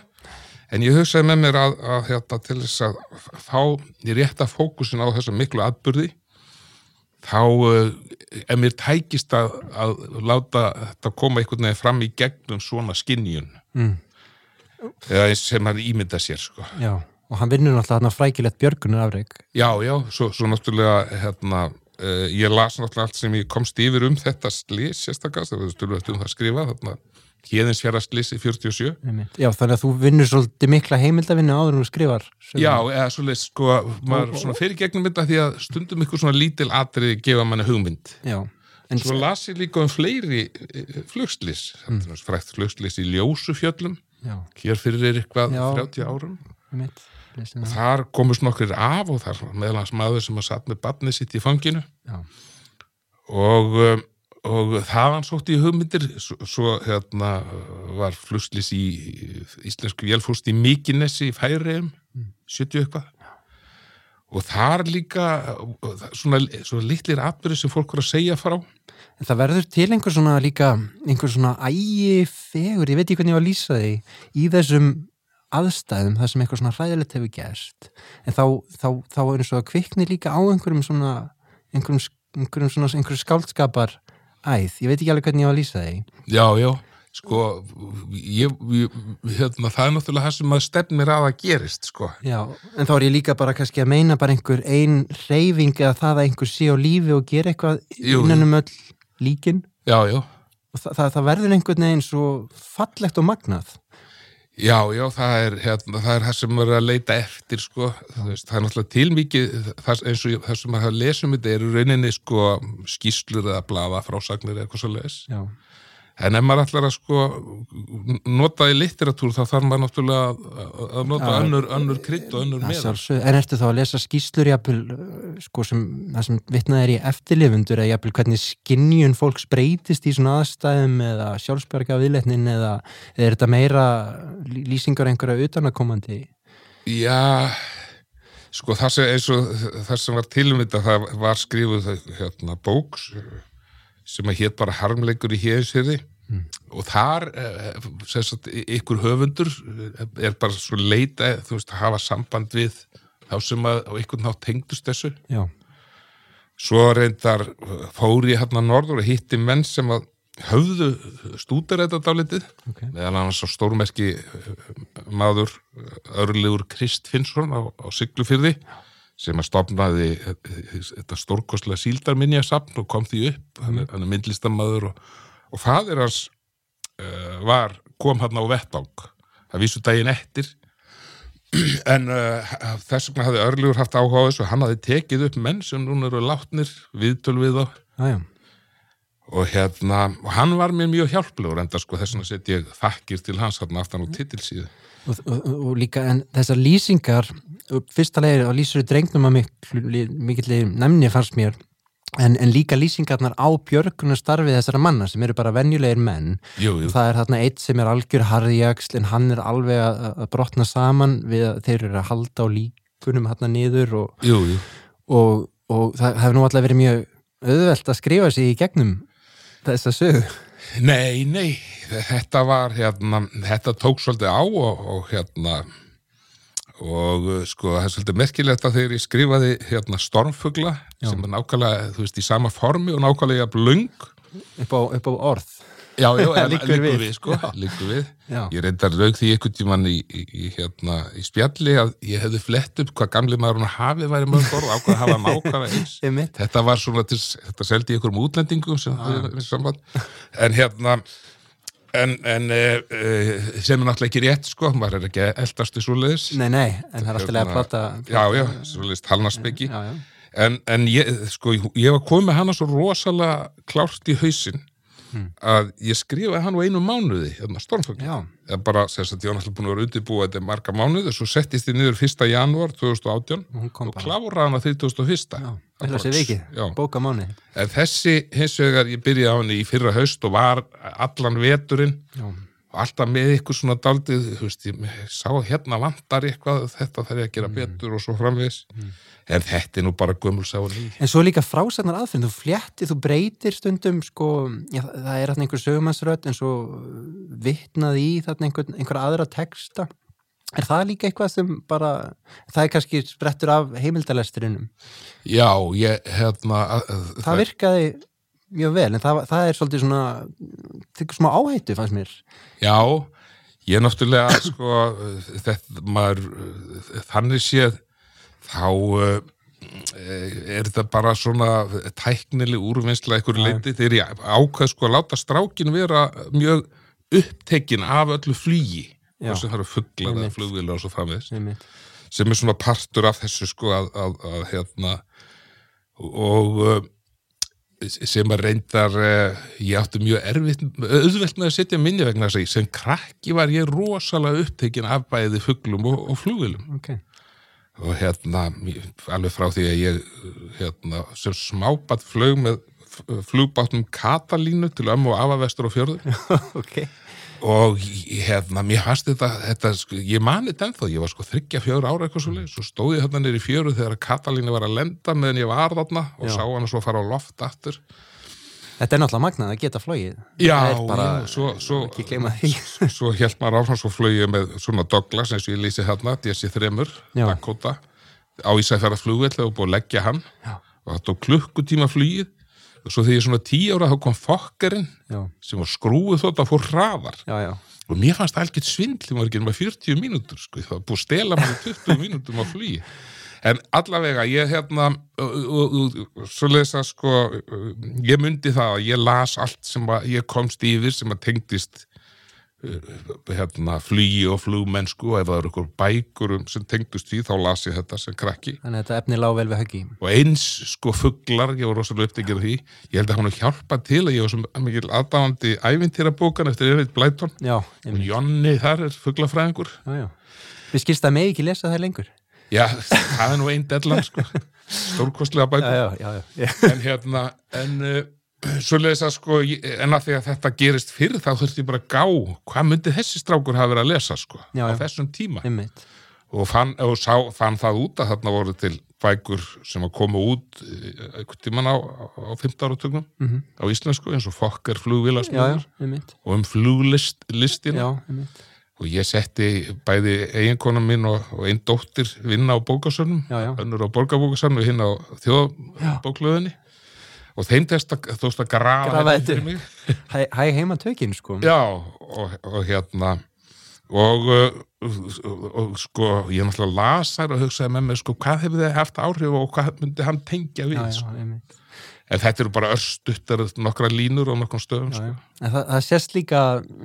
[SPEAKER 5] en ég hugsaði með mér að, að hérna, til þess að fá í rétta fókusin á þessum miklu atburði þá uh, ef mér tækist að, að láta þetta koma einhvern veginn fram í gegnum svona skinjun
[SPEAKER 1] Mm.
[SPEAKER 5] eða eins sem hann ímynda sér sko
[SPEAKER 1] Já, og hann vinnur náttúrulega frækilegt björgunar afreik.
[SPEAKER 5] Já, já, svo, svo náttúrulega hérna, uh, ég las náttúrulega allt sem ég komst yfir um þetta slís sérstakast, það var stjórnvegt um það að skrifa þarna hérðins fjara slísi 47
[SPEAKER 1] Einmitt. Já, þannig að þú vinnur svolítið mikla heimildavinnu áður þú skrifar. söguna.
[SPEAKER 5] Já, eða svoleiðis sko, maður svona fyrir gegnum þetta því að stundum ykkur svona lítil atriði gefa manni hugmynd
[SPEAKER 1] Já. En
[SPEAKER 5] Svo las ég líka um fleiri eh, flugslís, mm. frækt flugslís í Ljósufjöllum,
[SPEAKER 1] já,
[SPEAKER 5] hér fyrir er eitthvað
[SPEAKER 1] Já.
[SPEAKER 5] 30 árum
[SPEAKER 1] einmitt. Lesin það.
[SPEAKER 5] þar komust nokkur af og þar meðal hans maður sem að satt með barnið sitt í fanginu.
[SPEAKER 1] Já.
[SPEAKER 5] og, um, og það hann sótt í hugmyndir. Svo, hérna var flugslís í íslensku vélfúst í Mykinesi í Færiðum 70 eitthvað. Og þar líka svona, svona litlir atbyrði sem fólk voru að segja frá.
[SPEAKER 1] En það verður til einhver svona líka, einhver svona ægi fegur, ég veit ekki hvernig ég var að lýsa því, í þessum aðstæðum, það sem eitthvað svona hræðilegt hefur gerst. En þá, þá, þá er eins og að kvikni líka á einhverjum svona, einhverjum, einhverjum svona, einhverjum skáldskapar æð. Ég veit ekki alveg hvernig ég var að lýsa því.
[SPEAKER 5] Já, já, sko ég, ég, hérna, það er náttúrulega það sem að stefnir að að gerist, sko
[SPEAKER 1] Já, en þá er ég líka bara kannski að meina bara einhver ein reyfing eða það að einhver sé á lífi og gera eitthvað
[SPEAKER 5] Jú,
[SPEAKER 1] innan um öll líkin.
[SPEAKER 5] Já, já,
[SPEAKER 1] Og það, það, það verður einhvern veginn svo fallegt og magnað.
[SPEAKER 5] Já, já, það er hérna, það er það sem maður er að leita eftir, sko veist, það er náttúrulega til mikið það, eins og það sem maður er að lesa um þetta eru rauninni, sko, skýslur eða blaða frásagnir eða eitthvað svo leis
[SPEAKER 1] Já.
[SPEAKER 5] En ef maður ætlar að sko nota í litteratúr þá þarf maður náttúrulega að, nota
[SPEAKER 1] Já.
[SPEAKER 5] önnur, önnur krydd og önnur
[SPEAKER 1] sjálfsögðu. En ertu þá að lesa skýslur jafnvel, sko sem, sem vitnað er í eftirlifundur eða jafnvel hvernig skinnjun fólks breytist í svona aðstæðum eða sjálfsbjörga viðletnin eða, er þetta meira lý- lýsingar einhverja utanakomandi?
[SPEAKER 5] Já, sko það sem, og það sem var til þetta, það var skrifuð hérna bóks sem að hétt bara harmleikur í héðinsfyrði og þar eh, sagt, ykkur höfundur eh, er bara svo leita, veist, að hafa samband við þá sem að ykkur nátt tengdust þessu.
[SPEAKER 1] Já,
[SPEAKER 5] Svo reyndar eh, fór ég hérna norður og hitti menn sem að höfðu stúdur þetta dálítið,
[SPEAKER 1] ok.
[SPEAKER 5] meðal annars á stórmerki maður örlegur Krist Finnsson á, á Siglufyrði sem að stopnaði eh, eh, þetta stórkostlega síldarminjasafn og kom því upp, hann er, hann er myndlistamaður og, og fadir hans uh, var, kom hann á vettvang það vísu daginn eftir. En uh, þess vegna hafði örlegur haft áhuga á þessu. Hann hafði tekið upp menn sem núna eru látnir viðtöl við þá. Og hérna, og hann var mér mjög hjálplegur enda sko þess vegna set ég þakkir til hans hann aftan á titilsíðu.
[SPEAKER 1] Og, og, og líka, en þessar lýsingar, fyrsta leiðir og lýsur drengnum að mikill nefni fannst mér, en, en líka lýsingarnar á björgunarstarfi þessara manna sem eru bara venjulegir menn.
[SPEAKER 5] Jú, jú,
[SPEAKER 1] það er þarna eitt sem er algjör harðjagsl en hann er alveg að, brotna saman við að þeir eru að halda á líkunum hann niður og,
[SPEAKER 5] jú,
[SPEAKER 1] og, og það hefur nú alltaf verið mjög auðvelt að skrifa sig í gegnum þessa sögu?
[SPEAKER 5] Nei, nei, þetta var hérna, þetta tók svolítið á og, og hérna og uh, sko það er svolítið merkilegt að þegar ég skrifaði hérna stormfugla
[SPEAKER 1] Já.
[SPEAKER 5] sem er nákvæmlega, þú veist, í sama formi og nákvæmlega jafn löng.
[SPEAKER 1] Upp á, upp á orð
[SPEAKER 5] Já, já,
[SPEAKER 1] liggur við.
[SPEAKER 5] við, sko, liggur við.
[SPEAKER 1] Já.
[SPEAKER 5] Ég reyndar raug því einhvern tímann í, í, í, hérna, í spjalli að ég hefði flett upp hvað gamli maður hún hafi væri mörg orð og ákvað að hafa nákvæða eins. Þetta var svona, til, þetta seldi ég einhverjum útlendingum sem ah. En hérna, en, en e, e, sem er náttúrulega ekki rétt, sko, maður er ekki eldast í svoleiðis.
[SPEAKER 1] Nei, nei, en það er alltaf að prata
[SPEAKER 5] Já, já,
[SPEAKER 1] já, já.
[SPEAKER 5] En, en ég, sko, ég var komið með hana svo rosalega klárt í hausinn að ég skrifaði hann á einu mánuði hérna eða bara, þess að ég var náttúrulega búin að vera undirbúið þetta í marga mánuði, svo settist ég niður 1. janúar 2018
[SPEAKER 1] Og
[SPEAKER 5] og
[SPEAKER 1] bara.
[SPEAKER 5] kláraði hana 31.
[SPEAKER 1] Já, að
[SPEAKER 5] En þessi hins vegar ég byrjaði á henni í fyrra haust og var allan veturinn
[SPEAKER 1] Já,
[SPEAKER 5] og alltaf með ykkur svona daldið, þú veist, ég sá hérna vantar eitthvað, þetta þarf ég að gera betur og svo framvegis. En þetta er nú bara gömulsáin í.
[SPEAKER 1] En svo líka frásagnar aðferðin, þú flétti, þú breytir stundum, sko, já, það er einhver sögumannsrödd en svo vitnaði í þarna einhver, einhver aðra texta. Er það líka eitthvað sem bara, það er kannski sprettur af heimildalesturinnum.
[SPEAKER 5] Já, ég, hérna... að- að-
[SPEAKER 1] Það virkaði mjög vel, en það, það er svolítið svona, þykir smá áhættu, fannst mér.
[SPEAKER 5] Já, ég náttúrulega, sko, þetta maður, þannig séð, þá uh, er þetta bara svona tæknileg úrvinnsla einhverju leiti þegar ég ákveð sko að láta strákin vera mjög upptekin af öllu flugi. Og sem það eru
[SPEAKER 1] Einmitt.
[SPEAKER 5] flugvilar og svo framvegis.
[SPEAKER 1] Einmitt.
[SPEAKER 5] sem er svona partur af þessu sko að, að, að hérna og uh, sem að reyndar uh, ég átti mjög erfitt auðvelt með að setja minni vegna þess að sem krakki var ég rosalega upptekin af bæði fugglum og, og flugvilum
[SPEAKER 1] Ok,
[SPEAKER 5] og hérna alveg frá því að ég hérna, sem smábat flög með flugbátnum Katalínu til ömmu og afavestur á fjörður
[SPEAKER 1] ok.
[SPEAKER 5] og hérna, mér fannst þetta, þetta sko, ég mani þetta ennþá, ég var sko þryggja fjör ára eitthvað svo leið, svo stóð ég hérna nýri fjöru þegar Katalínu var að lenda meðan ég var þarna og
[SPEAKER 1] Já.
[SPEAKER 5] sá hann svo fara á loft aftur
[SPEAKER 1] Þetta er náttúrulega magnað að geta flóið.
[SPEAKER 5] Já,
[SPEAKER 1] það bara,
[SPEAKER 5] já, svo, svo,
[SPEAKER 1] því.
[SPEAKER 5] svo held maður áfram, svo ég með svona Douglas eins og ég lýsi hérna, DC-3
[SPEAKER 1] Já.
[SPEAKER 5] Dakota á Ísæfjara flugvell og búið að leggja hann
[SPEAKER 1] Já.
[SPEAKER 5] og þetta tók klukkutíma flugið og svo þegar ég svona tíu ára þá kom fokkerinn
[SPEAKER 1] Já,
[SPEAKER 5] sem var skrúið þótt að fór hraðar
[SPEAKER 1] já, já.
[SPEAKER 5] og mér fannst það algjört svindl ég var ekki nema 40 mínútur sko, það búið að stela manni 20 mínútum á flugi en allavega ég hérna svo lesa sko ég myndi það að ég las allt sem að ég komst yfir sem að tengdist hérna flugi og flugmennsku og ef það eru ykkur bækur um sem tengdust því þá las ég þetta sem krakki
[SPEAKER 1] Þannig að þetta efni lág vel við höggi.
[SPEAKER 5] og eins sko fugglar, ég var rosalega upptekið af því ég held að hún hjálpa til að ég var svo mikil aðdáðandi ævintýra bókan eftir Evið Blæton
[SPEAKER 1] Já,
[SPEAKER 5] og. Jonni þar er fugglafræðingur.
[SPEAKER 1] Við skilst að megi ekki lesa það lengur.
[SPEAKER 5] Já, það er nú einn dellan sko. stórkostlega bækur en hérna en uh, svo leiðis að sko en að því að þetta gerist fyrir þá þurfti ég bara að gá hvað myndi þessi strákur hafa verið að lesa sko
[SPEAKER 1] Já,
[SPEAKER 5] á
[SPEAKER 1] já.
[SPEAKER 5] þessum tíma
[SPEAKER 1] Einmitt.
[SPEAKER 5] og fann, og sá, fann það út að þarna voru til bækur sem að koma út eh, einhvern tíman á, á 15 áratögnum
[SPEAKER 1] Mhm.
[SPEAKER 5] á íslensku eins og flugvilasmöður
[SPEAKER 1] einmitt.
[SPEAKER 5] og um fluglistina
[SPEAKER 1] Já.
[SPEAKER 5] Og ég setti bæði eiginkona mín og, og einn dóttir vinna á bókasörnum önnur á borgarbókasörnum og hinn á þjóðbóklöðinni og þeim testa þóst að grafa
[SPEAKER 1] Grafa
[SPEAKER 5] þetta. fyrir mig.
[SPEAKER 1] Hæ, hæ heima tökin, sko.
[SPEAKER 5] Já, og, og hérna og, uh, og, sko ég náttúrulega las þær og hugsaði með mér sko hvað hefði þið haft áhrif og hvað myndi hann tengja við
[SPEAKER 1] Já, já,
[SPEAKER 5] sko. En þetta eru bara örstuttar nokkra línur og nokkrum stöðum sko.
[SPEAKER 1] En það, það sést líka,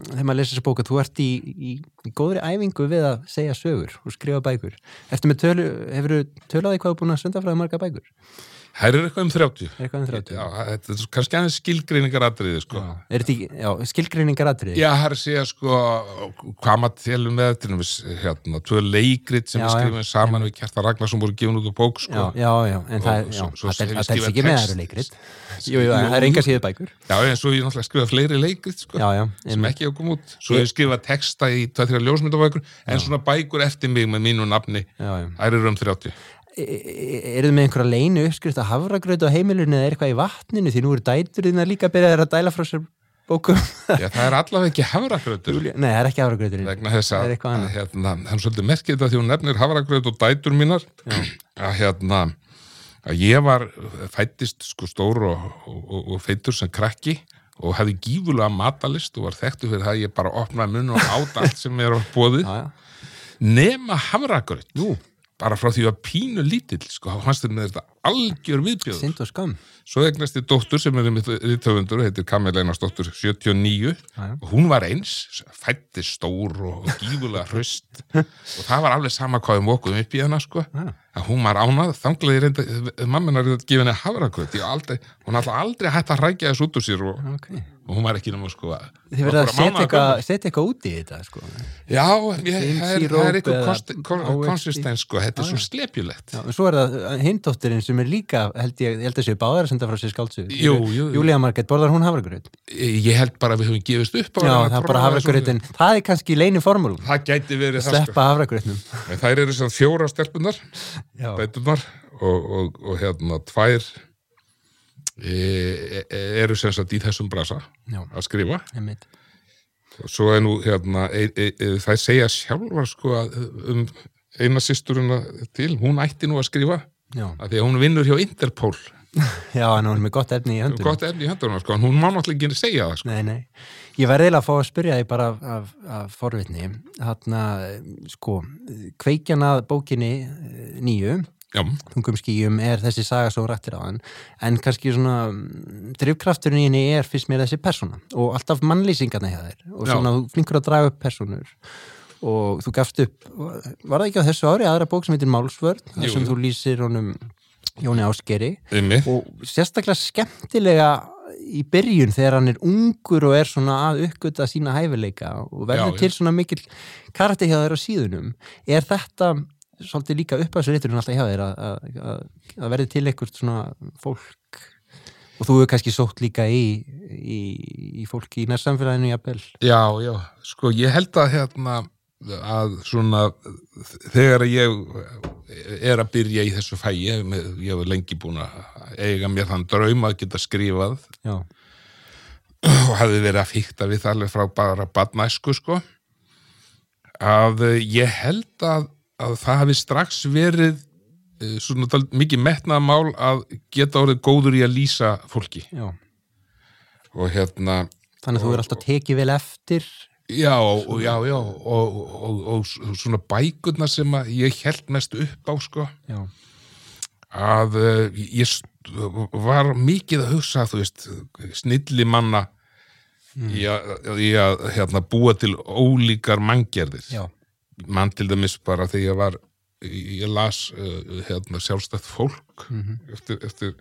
[SPEAKER 1] þegar maður lesir þessi bók, að þú ert í, í, í góðri æfingu við að segja sögur og skrifa bækur. Ertu með tölu, hefur þú tölaði hvað þú búin að sundafræða marga bækur?
[SPEAKER 5] Her er eitthvað um 30
[SPEAKER 1] Er eitthvað um 30?
[SPEAKER 5] Já, þetta er kannski aðeins skilgreiningar atriði sko.
[SPEAKER 1] Já. Er þetta ekki, já, skilgreiningar atriði?
[SPEAKER 5] Já, það er að segja sko hvað maður telur með dæmis hérna, tvö leikrit sem
[SPEAKER 1] Já,
[SPEAKER 5] við
[SPEAKER 1] já.
[SPEAKER 5] skrifum saman við Kjartar Ragnarsson voru gefin út á bók
[SPEAKER 1] Já,
[SPEAKER 5] sko.
[SPEAKER 1] já, já, en það,
[SPEAKER 5] Og
[SPEAKER 1] já, það, það
[SPEAKER 5] skrifað
[SPEAKER 1] ekki með það eru leikrit. Jú, jú, en það er enga síðu bækur.
[SPEAKER 5] Já, en svo ég náttúrulega skrifa fleiri leikrit sko.
[SPEAKER 1] Já, já,
[SPEAKER 5] sem ekki hafa komið út svo ég skrifa texta í 2-3 ljósmyndabækur en svona bækur eftir mig með mínu nafni
[SPEAKER 1] Já, já.
[SPEAKER 5] þær eru um 30
[SPEAKER 1] Er þið með einhverja leinu uppskrift að hafragröð á heimilinu eða er eitthvað í vatninu? Því nú eru dætur þína líka byrjaðir að dæla frá sér bókum?
[SPEAKER 5] Já, það er allavega ekki hafragröður
[SPEAKER 1] Nei, það er ekki hafragröðurinn.
[SPEAKER 5] vegna þess
[SPEAKER 1] Það
[SPEAKER 5] að,
[SPEAKER 1] er
[SPEAKER 5] að hérna, hann svolítið merkir þetta því hún nefnir hafragröð og dætur mínar að hérna að ég var fættist sko stór og, og, og, feitur sem krakki og hefði gífulega matalist og var þekktu fyrir það að ég bara opnaði munn og áta allt sem er á
[SPEAKER 1] já.
[SPEAKER 5] nema hafragröð bara frá því að pínu lítill sko, fannst þér með þetta algjör viðbjöður
[SPEAKER 1] synd og skam.
[SPEAKER 5] Svo eignast ég dóttur sem er rithöfundur, heitir Kamil Einarsdóttur, 79
[SPEAKER 1] já.
[SPEAKER 5] og hún var eins, fætti stór og gífulega hraust og það var alveg sama hvað við mókuðum upp í hana sko,
[SPEAKER 1] Já.
[SPEAKER 5] að hún var ánað, þanglega ég reynda, mamminar er að gefa henni aldrei, hún ætla aldrei hægt að rækja þess út úr sér og,
[SPEAKER 1] Ok.
[SPEAKER 5] Og hún var ekki nema sko
[SPEAKER 1] Þið verða að setja eitthvað, út í þetta sko.
[SPEAKER 5] Já, ég, það er, það er eitthvað konsistens sko, þetta er svo slepjulegt.
[SPEAKER 1] Já, en svo er það hindóttirinn sem er líka held ég, ég held að séu báðar að senda frá sér skáldsögu.
[SPEAKER 5] Jú, jú, jú.
[SPEAKER 1] Júlía Margrét, borðar hún hafragröð?
[SPEAKER 5] Ég held bara að við höfum gefist upp
[SPEAKER 1] Já,
[SPEAKER 5] að
[SPEAKER 1] það er bara hafragröðin Það er kannski leini formúlum.
[SPEAKER 5] Það gæti verið það sko.
[SPEAKER 1] Sleppa hafragröðnum
[SPEAKER 5] þær eru svona fjóra stelpunar og hérna tvær e, e, eru sem sagt í þessum brasa
[SPEAKER 1] já,
[SPEAKER 5] að skrifa
[SPEAKER 1] einmitt
[SPEAKER 5] svo er nú hérna e, e, e, það segja sjálfar sko að um eina systurina til, hún ætti nú að skrifa
[SPEAKER 1] Já,
[SPEAKER 5] að því að hún vinnur hjá Interpol
[SPEAKER 1] já en hún er með gott efni í höndunum
[SPEAKER 5] gott efni í höndunum, sko, hún má náttúrulega ekki segja það sko.
[SPEAKER 1] Nei, nei. Ég verði eiginlega að fá að spyrja því bara af, af, af forvitni. Þarna, sko, kveikjan að bókinni eh, nýju,
[SPEAKER 5] Já,
[SPEAKER 1] Tungum skýjum, er þessi saga svo rættir á hann. En kannski svona, mm, drifkrafturinn í henni er fyrst mér þessi persóna og alltaf mannlýsingarna hjá þér og svona þú flinkur að draga upp persónur og þú gafst upp, var það ekki á þessu ári aðra bók sem heitir Málsvörn, þar sem þú lýsir honum Jóni Áskeri
[SPEAKER 5] einmitt.
[SPEAKER 1] og sérstaklega skemmtilega í byrjun þegar hann er ungur og er svona að uppgöta sína hæfileika og verður til svona mikil karakter hjá þér á síðunum. Er þetta svolítið líka upp að þessu ríturinn alltaf hjá þér að, verði til eitthvað svona fólk og þú hefur kannski sótt líka í, í, í fólki í nærsamfélaginu jafnvel.
[SPEAKER 5] Já, já, sko ég held að hérna að svona þegar ég er að byrja í þessu fæi ég ég hef lengi búin að eiga mér þann draum að geta skrifað
[SPEAKER 1] já,
[SPEAKER 5] og hefði verið að fíkta við það alveg frá bara badnæsku sko að ég held að, að það hafi strax verið eh, svona dálítið mikið metnað mál að geta orðið góður í að lýsa fólki.
[SPEAKER 1] Já.
[SPEAKER 5] Og hérna
[SPEAKER 1] þannig að þú er alltaf tekið vel eftir.
[SPEAKER 5] Já, og, já, já, og, og, og, svona bækurna sem ég held mest upp á, sko,
[SPEAKER 1] já,
[SPEAKER 5] að uh, ég var mikið að hugsa, þú veist, snilli manna í að, í að hérna, búa til ólíkar manngerðir.
[SPEAKER 1] já,
[SPEAKER 5] Mann til dæmis bara þegar ég var, ég las uh, hérna, sjálfstætt fólk eftir, eftir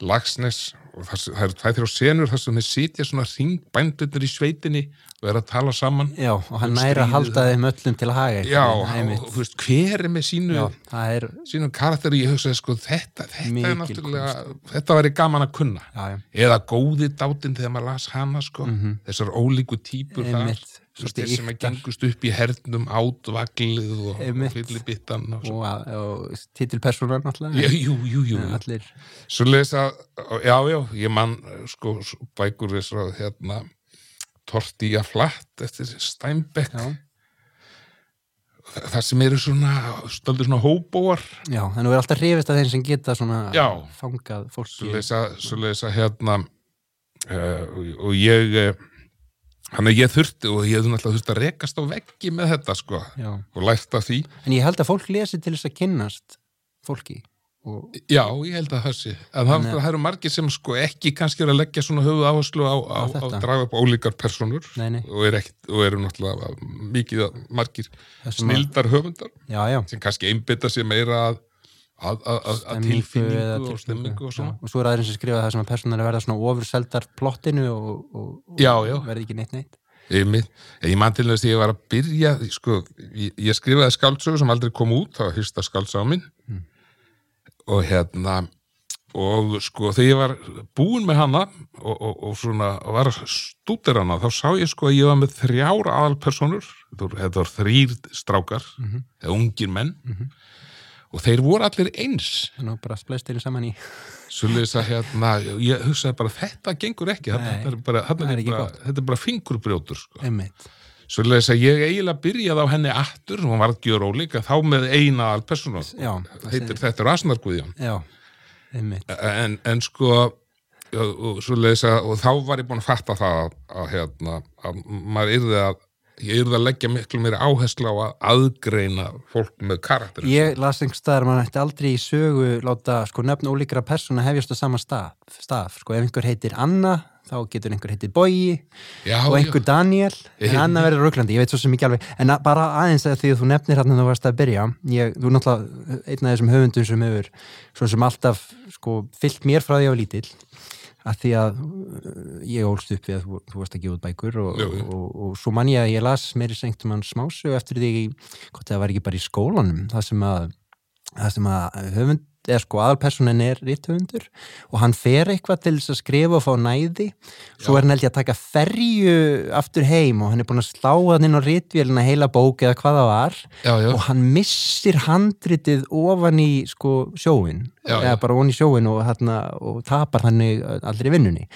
[SPEAKER 5] Lagsnes og það, eru tvær þrjá senur þar sem þeir sitja svona ringbændunir í sveitinni og er að tala saman.
[SPEAKER 1] Já og hann næri að halda þeim. öllum til haga
[SPEAKER 5] Já, og þú veist, hver er með sínu,
[SPEAKER 1] já, er
[SPEAKER 5] sínum karakter? Ég hugsaði sko, þetta, þetta er náttúrulega þetta væri gaman að kunna.
[SPEAKER 1] Já,
[SPEAKER 5] eða góði dátinn þegar maður las hana sko, þessar ólíku típur þar, Þeir sem að gengust upp í hernum átvaglið og, og fyllibittan og svo.
[SPEAKER 1] og, að- og titilpersonar náttúrulega.
[SPEAKER 5] Jú, jú, jú,
[SPEAKER 1] allir,
[SPEAKER 5] Svo leys að, já, já, ég man sko bækur þessar hérna Tortilla Flatt eftir Steinbeck.
[SPEAKER 1] Já,
[SPEAKER 5] það sem eru svona stöldur svona hóbóar
[SPEAKER 1] já, þannig að þú er alltaf hrifist að þeim sem geta svona
[SPEAKER 5] Já.
[SPEAKER 1] fangað fólki
[SPEAKER 5] svo leys að hérna uh, og ég hann að ég þurfti og ég þurfti að rekast á veggi með þetta sko
[SPEAKER 1] já.
[SPEAKER 5] og lært af því
[SPEAKER 1] en ég held að fólk lesi til þess að kynnast fólki og,
[SPEAKER 5] já, ég held að það sé en það,
[SPEAKER 1] Nei.
[SPEAKER 5] það eru margir sem sko ekki kannski er að leggja svona höfuð áherslu á, að draga upp ólíkar personur
[SPEAKER 1] Nei, nei.
[SPEAKER 5] Og, er eru náttúrulega mikið margir snildar höfundar
[SPEAKER 1] já, já
[SPEAKER 5] sem kannski einbytta sér meira að, að, að, að, að tilfinningu og stemmingu og
[SPEAKER 1] já.
[SPEAKER 5] svona
[SPEAKER 1] og svo er aðeins sem skrifa það sem að personar verða svona ofurseldar plottinu og, og, og
[SPEAKER 5] Já, já.
[SPEAKER 1] verði ekki neitt neitt.
[SPEAKER 5] Einmitt. Ég man til þess að ég var að byrja sko, ég, ég skrifaði skáldsögu sem aldrei kom út, það var fyrsta skáldsögu mín og hérna og sko þegar ég var búinn með hana og, og, og svona var að stútir hana, þá sá ég sko að ég var með þrjár aðalpersonur þetta voru- þrýr strákar eða ungir menn og þeir voru allir eins.
[SPEAKER 1] Að bara splæst þeirri saman í.
[SPEAKER 5] Svolítið að hérna, ég hugsaði bara þetta gengur ekki, þetta
[SPEAKER 1] Nei,
[SPEAKER 5] er bara,
[SPEAKER 1] það er ekki
[SPEAKER 5] bara, þetta er bara fingurbrjótur sko. Svolítið að ég eiginlega byrjaði á henni aftur, hún var gera ólíka, þá með eina
[SPEAKER 1] það
[SPEAKER 5] heitir þetta er Asnarguðjón,
[SPEAKER 1] já, einmitt.
[SPEAKER 5] En, en sko, og, að, og þá var ég búin að fatta það að, að, hérna, að maður yrði að, ég yrði að leggja miklu meiri áherslu á að aðgreina fólk með karakter.
[SPEAKER 1] Ég las einhvers staðar að maður ætti aldrei í sögu láta sko nöfn ólíkra persóna hefjast á sama staf, staf. Sko ef einhver heitir Anna þá getur einhver heitir
[SPEAKER 5] já,
[SPEAKER 1] og einhver Daniel en. Anna verður rauklandi, ég veit svo sem ekki alveg en að, bara aðeins að því að þú nefnir hann þú varst að byrja, ég, þú er náttúrulega einn af þessum höfundum sem hefur svo sem alltaf sko fyllt mér frá því á lítill að því að uh, ég ólst upp við að þú, þú varst að gefa út bækur og,
[SPEAKER 5] Jú, jú.
[SPEAKER 1] og, og, svo man ég að ég las meiri sengt um hann smásu eftir því hvort það var ekki bara í skólanum það sem að, það sem að höfund eða sko aðalpersonin er rithöfundur og hann fer eitthvað til þess að skrifa og fá næði, svo
[SPEAKER 5] Já.
[SPEAKER 1] er hann held ég að taka ferju aftur heim og hann er búin að slá hann inn á ritvélina heila bók eða hvað það var.
[SPEAKER 5] Já,
[SPEAKER 1] og hann missir handritið ofan í sko sjóin eða bara ofan í sjóin og, og tapar allir í vinnunni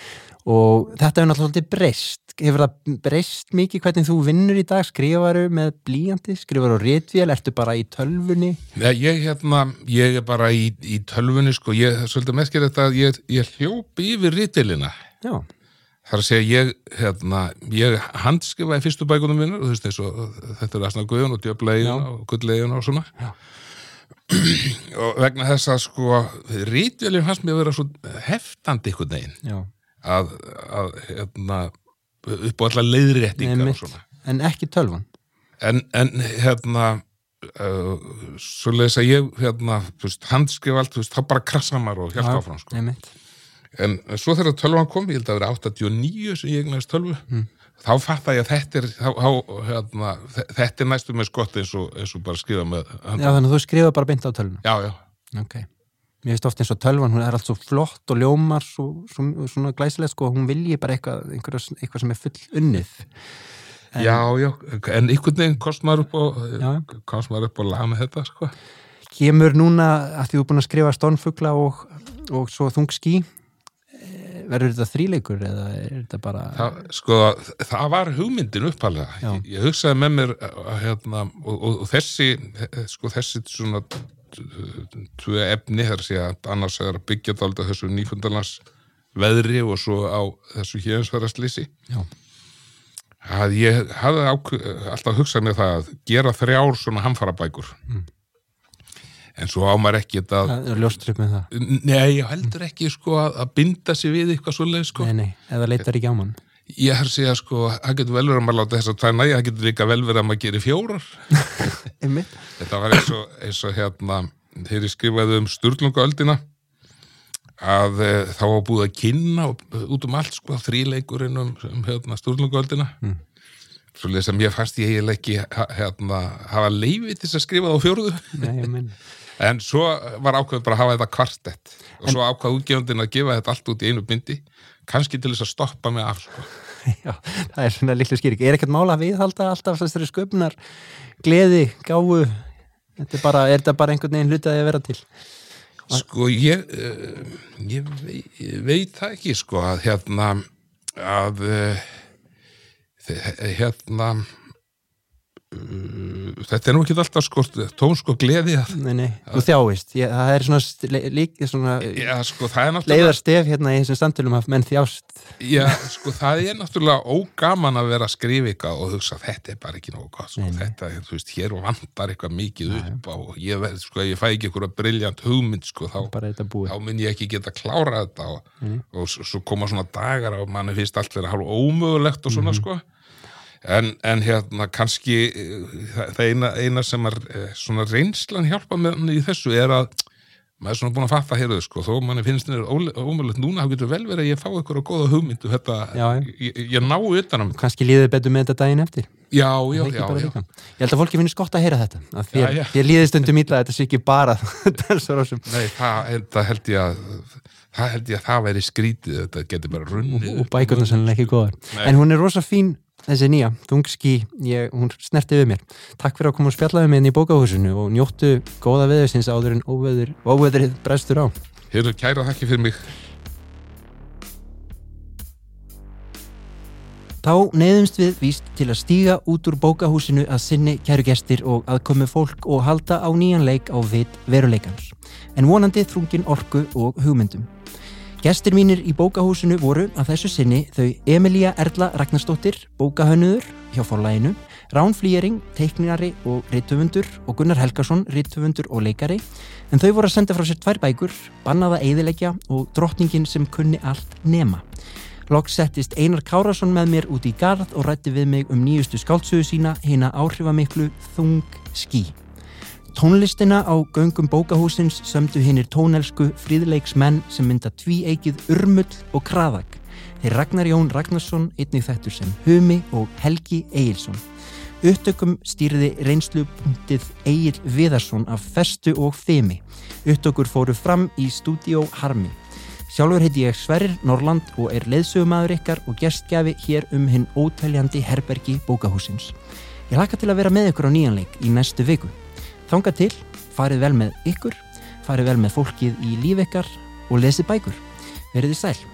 [SPEAKER 1] og þetta hefur náttúrulega breyst. Hefur það breyst mikið hvernig þú vinnur í dag? Skrifaru með blíjandi skrifaru á ritvél, ertu bara í tölvunni?
[SPEAKER 5] Nei, ég, hérna, ég er bara í, í tölvunni sko, ég er svolítið meskir þetta að ég, ég hljópi yfir rítilina
[SPEAKER 1] já,
[SPEAKER 5] þar að segja ég, hérna, ég handskifaði fyrstu bækunum þessu, þetta er Asna Guðun og Djöflegin
[SPEAKER 1] Já.
[SPEAKER 5] og Gulllegin og svona.
[SPEAKER 1] Já.
[SPEAKER 5] og vegna þess að sko rítvelin fannst mér að vera svo heftandi ykkur negin
[SPEAKER 1] já
[SPEAKER 5] að, að hérna, upp á allar leiðréttingar og svona.
[SPEAKER 1] En ekki tölvan.
[SPEAKER 5] En, en hérna uh, svo leiðis að ég hérna, þú veist, handskrif allt, þú veist, þá bara krassa maður og hjálpa áfram, sko.
[SPEAKER 1] Einmitt.
[SPEAKER 5] en svo þegar tölvan kom, ég held að vera 89 sem ég egnaðist tölvu
[SPEAKER 1] Mm.
[SPEAKER 5] þá fatt að ég að þetta er þá, þá, hérna, þe- þetta er næstu með skott eins og, eins og bara skrifa með
[SPEAKER 1] já þannig að þú skrifa bara beint á tölvuna.
[SPEAKER 5] Já, já,
[SPEAKER 1] ok Mér finnst oft eins og tölvan, hún er allt svo flott og ljómar svo, svo, svona glæsileg sko, hún vilji bara eitthvað, eitthvað sem er full unnið. En-
[SPEAKER 5] já, já en einhvern veginn komst maður upp og komst maður upp og laga með þetta, sko
[SPEAKER 1] Kemur núna að því þú er búin að skrifa stormfugla og, og svo þungský, verður þetta þríleikur eða er þetta bara...
[SPEAKER 5] Það, sko, það var hugmyndin uppalega. Ég, ég hugsaði með mér að, hérna, og, og, og þessi, sko, þessi svona tvö efni, þar sé að annars er að byggja á þessu nýfundarlands veðri og svo á þessu héðinsverðarslýsi.
[SPEAKER 1] Já.
[SPEAKER 5] Að ég hafði alltaf hugsað mér það að gera þrjár svona hamfarabækur. En svo á maður ekki þetta að,
[SPEAKER 1] Það er ljóstrip með það.
[SPEAKER 5] nei, ég heldur ekki sko að, að binda sig við eitthvað svoleið sko.
[SPEAKER 1] Nei, nei, eða leitar ekki á mann.
[SPEAKER 5] Ég har að segja sko, það getur vel verið að maður láta þess að tvæ næja, það getur líka vel verið að maður gerir fjórar. Þetta var eins og, eins og hérna, ég skrifaði um sturlungaöldina, að e, þá var búið að kynna og, út um allt sko, þríleikurinn um, um hérna, sturlungaöldina. Mm. Svo leið sem ég fannst ég eiginlega ekki hérna, hafa leifi til þess að skrifa það á fjórðu.
[SPEAKER 1] Nei, ég menn.
[SPEAKER 5] En svo var ákveð bara að hafa þetta kvartett og svo ákvað útgefandinn að gefa þetta allt út í einu bindi, kannski til þess að stoppa mig af sko.
[SPEAKER 1] Já, það er svona litlu skýring. Er ekkert mála að viðhalda alltaf þessari sköpunar gleði? Þetta er, bara, er þetta bara einhvern veginn hlutið að vera til?
[SPEAKER 5] Sko ég, uh, ég, ég veit það ekki sko að hérna að uh, hérna þetta er nú ekki alltaf sko tón sko gleði. Að
[SPEAKER 1] Nei, nei, þú þjáist. Ég, það er svona, líka svona
[SPEAKER 5] já sko er náttúrulega
[SPEAKER 1] leiðar stef hérna í þessum samtölum að menn þjást.
[SPEAKER 5] já sko það er náttúrulega ógaman að vera að eitthvað og hugsa þetta er bara ekki nógu gott sko þetta er þú veist hér vantar eitthvað mikið upp á og ég veð sko ég fæ ekki eitthvað briljant hugmynd sko þá þá mun ég ekki geta klára þetta og, og s- svo koma svona dagar og manni finnst allt vera hálf ómögulegt og svona sko en, en hérna kannski eh, það, eina, eina sem er eh, svona reynslan hjálpa með hann í þessu er að maður er svona búin að fatta hér sko, þó manni finnst þetta ómögulegt núna þá getur vel verið að ég fá eitthvað góða hugmyndu þetta,
[SPEAKER 1] Já,
[SPEAKER 5] ég, ég ná utan um
[SPEAKER 1] Kannski líður betur með þetta daginn eftir.
[SPEAKER 5] já, já, já, já.
[SPEAKER 1] Ég held að fólki finnst gott að heyra þetta. Að þér,
[SPEAKER 5] Já,
[SPEAKER 1] þér líður stundum ítla að þetta sé ekki bara.
[SPEAKER 5] Nei, það, það held ég að það held ég að það væri skrítið þetta getur bara runnið
[SPEAKER 1] og bækurnar sannlega ekki góðar. En hún er rosa fín, þessi nýja, þungski, ég, hún snerti við mér. Takk fyrir að koma og spjallaði með henni í bókahúsinu og njóttu góða veðursins áður en óveður, óveðrið brestur á.
[SPEAKER 5] Hér er kæra þakki fyrir mig
[SPEAKER 1] Þá neyðumst við víst til að stíga út úr bókahúsinu að sinni kæru gestir og aðkomi fólk og halda á nýjan leik á vit veruleikans. En vonandi þrungin orku og hugmyndum. Gestir mínir í bókahúsinu voru að þessu sinni þau Emilia Erla Ragnarsdóttir, bókahönnuður hjá forlæginu, Rán Flýjering, teikninari og rittöfundur og Gunnar Helgason, rittöfundur og leikari, en þau voru að senda frá sér tvær bækur, Bannaða eiðilegja og Drottningin sem kunni allt nema. Loks settist Einar Kárasson með mér út í garð og rætti við mig um nýjustu skáltsögu sína hina áhrifamiklu Þung Skí. Tónlistina á göngum bókahúsins sömdu hinnir tónelsku fríðleiksmenn sem mynda tvíeikið Urmull og Kraðak. Þeir Ragnar Jón Ragnarsson, einnig þettur sem Humi og Helgi Egilson. Upptökum stýrði reynslupunktið Egil Viðarsson af Festu og Femi. Upptökur fóru fram í stúdíó Harmi. Sjálfur heiti ég Sverrir Norland og er leiðsögumæður ykkar og gestgjafi hér um hinn ótæljandi herbergi bókahúsins. Ég laka til að vera með ykkur á nýjanleik í næstu viku. Þanga til, farið vel með ykkur, farið vel með fólkið í líf ykkar og lesið bækur. Verðið sæl.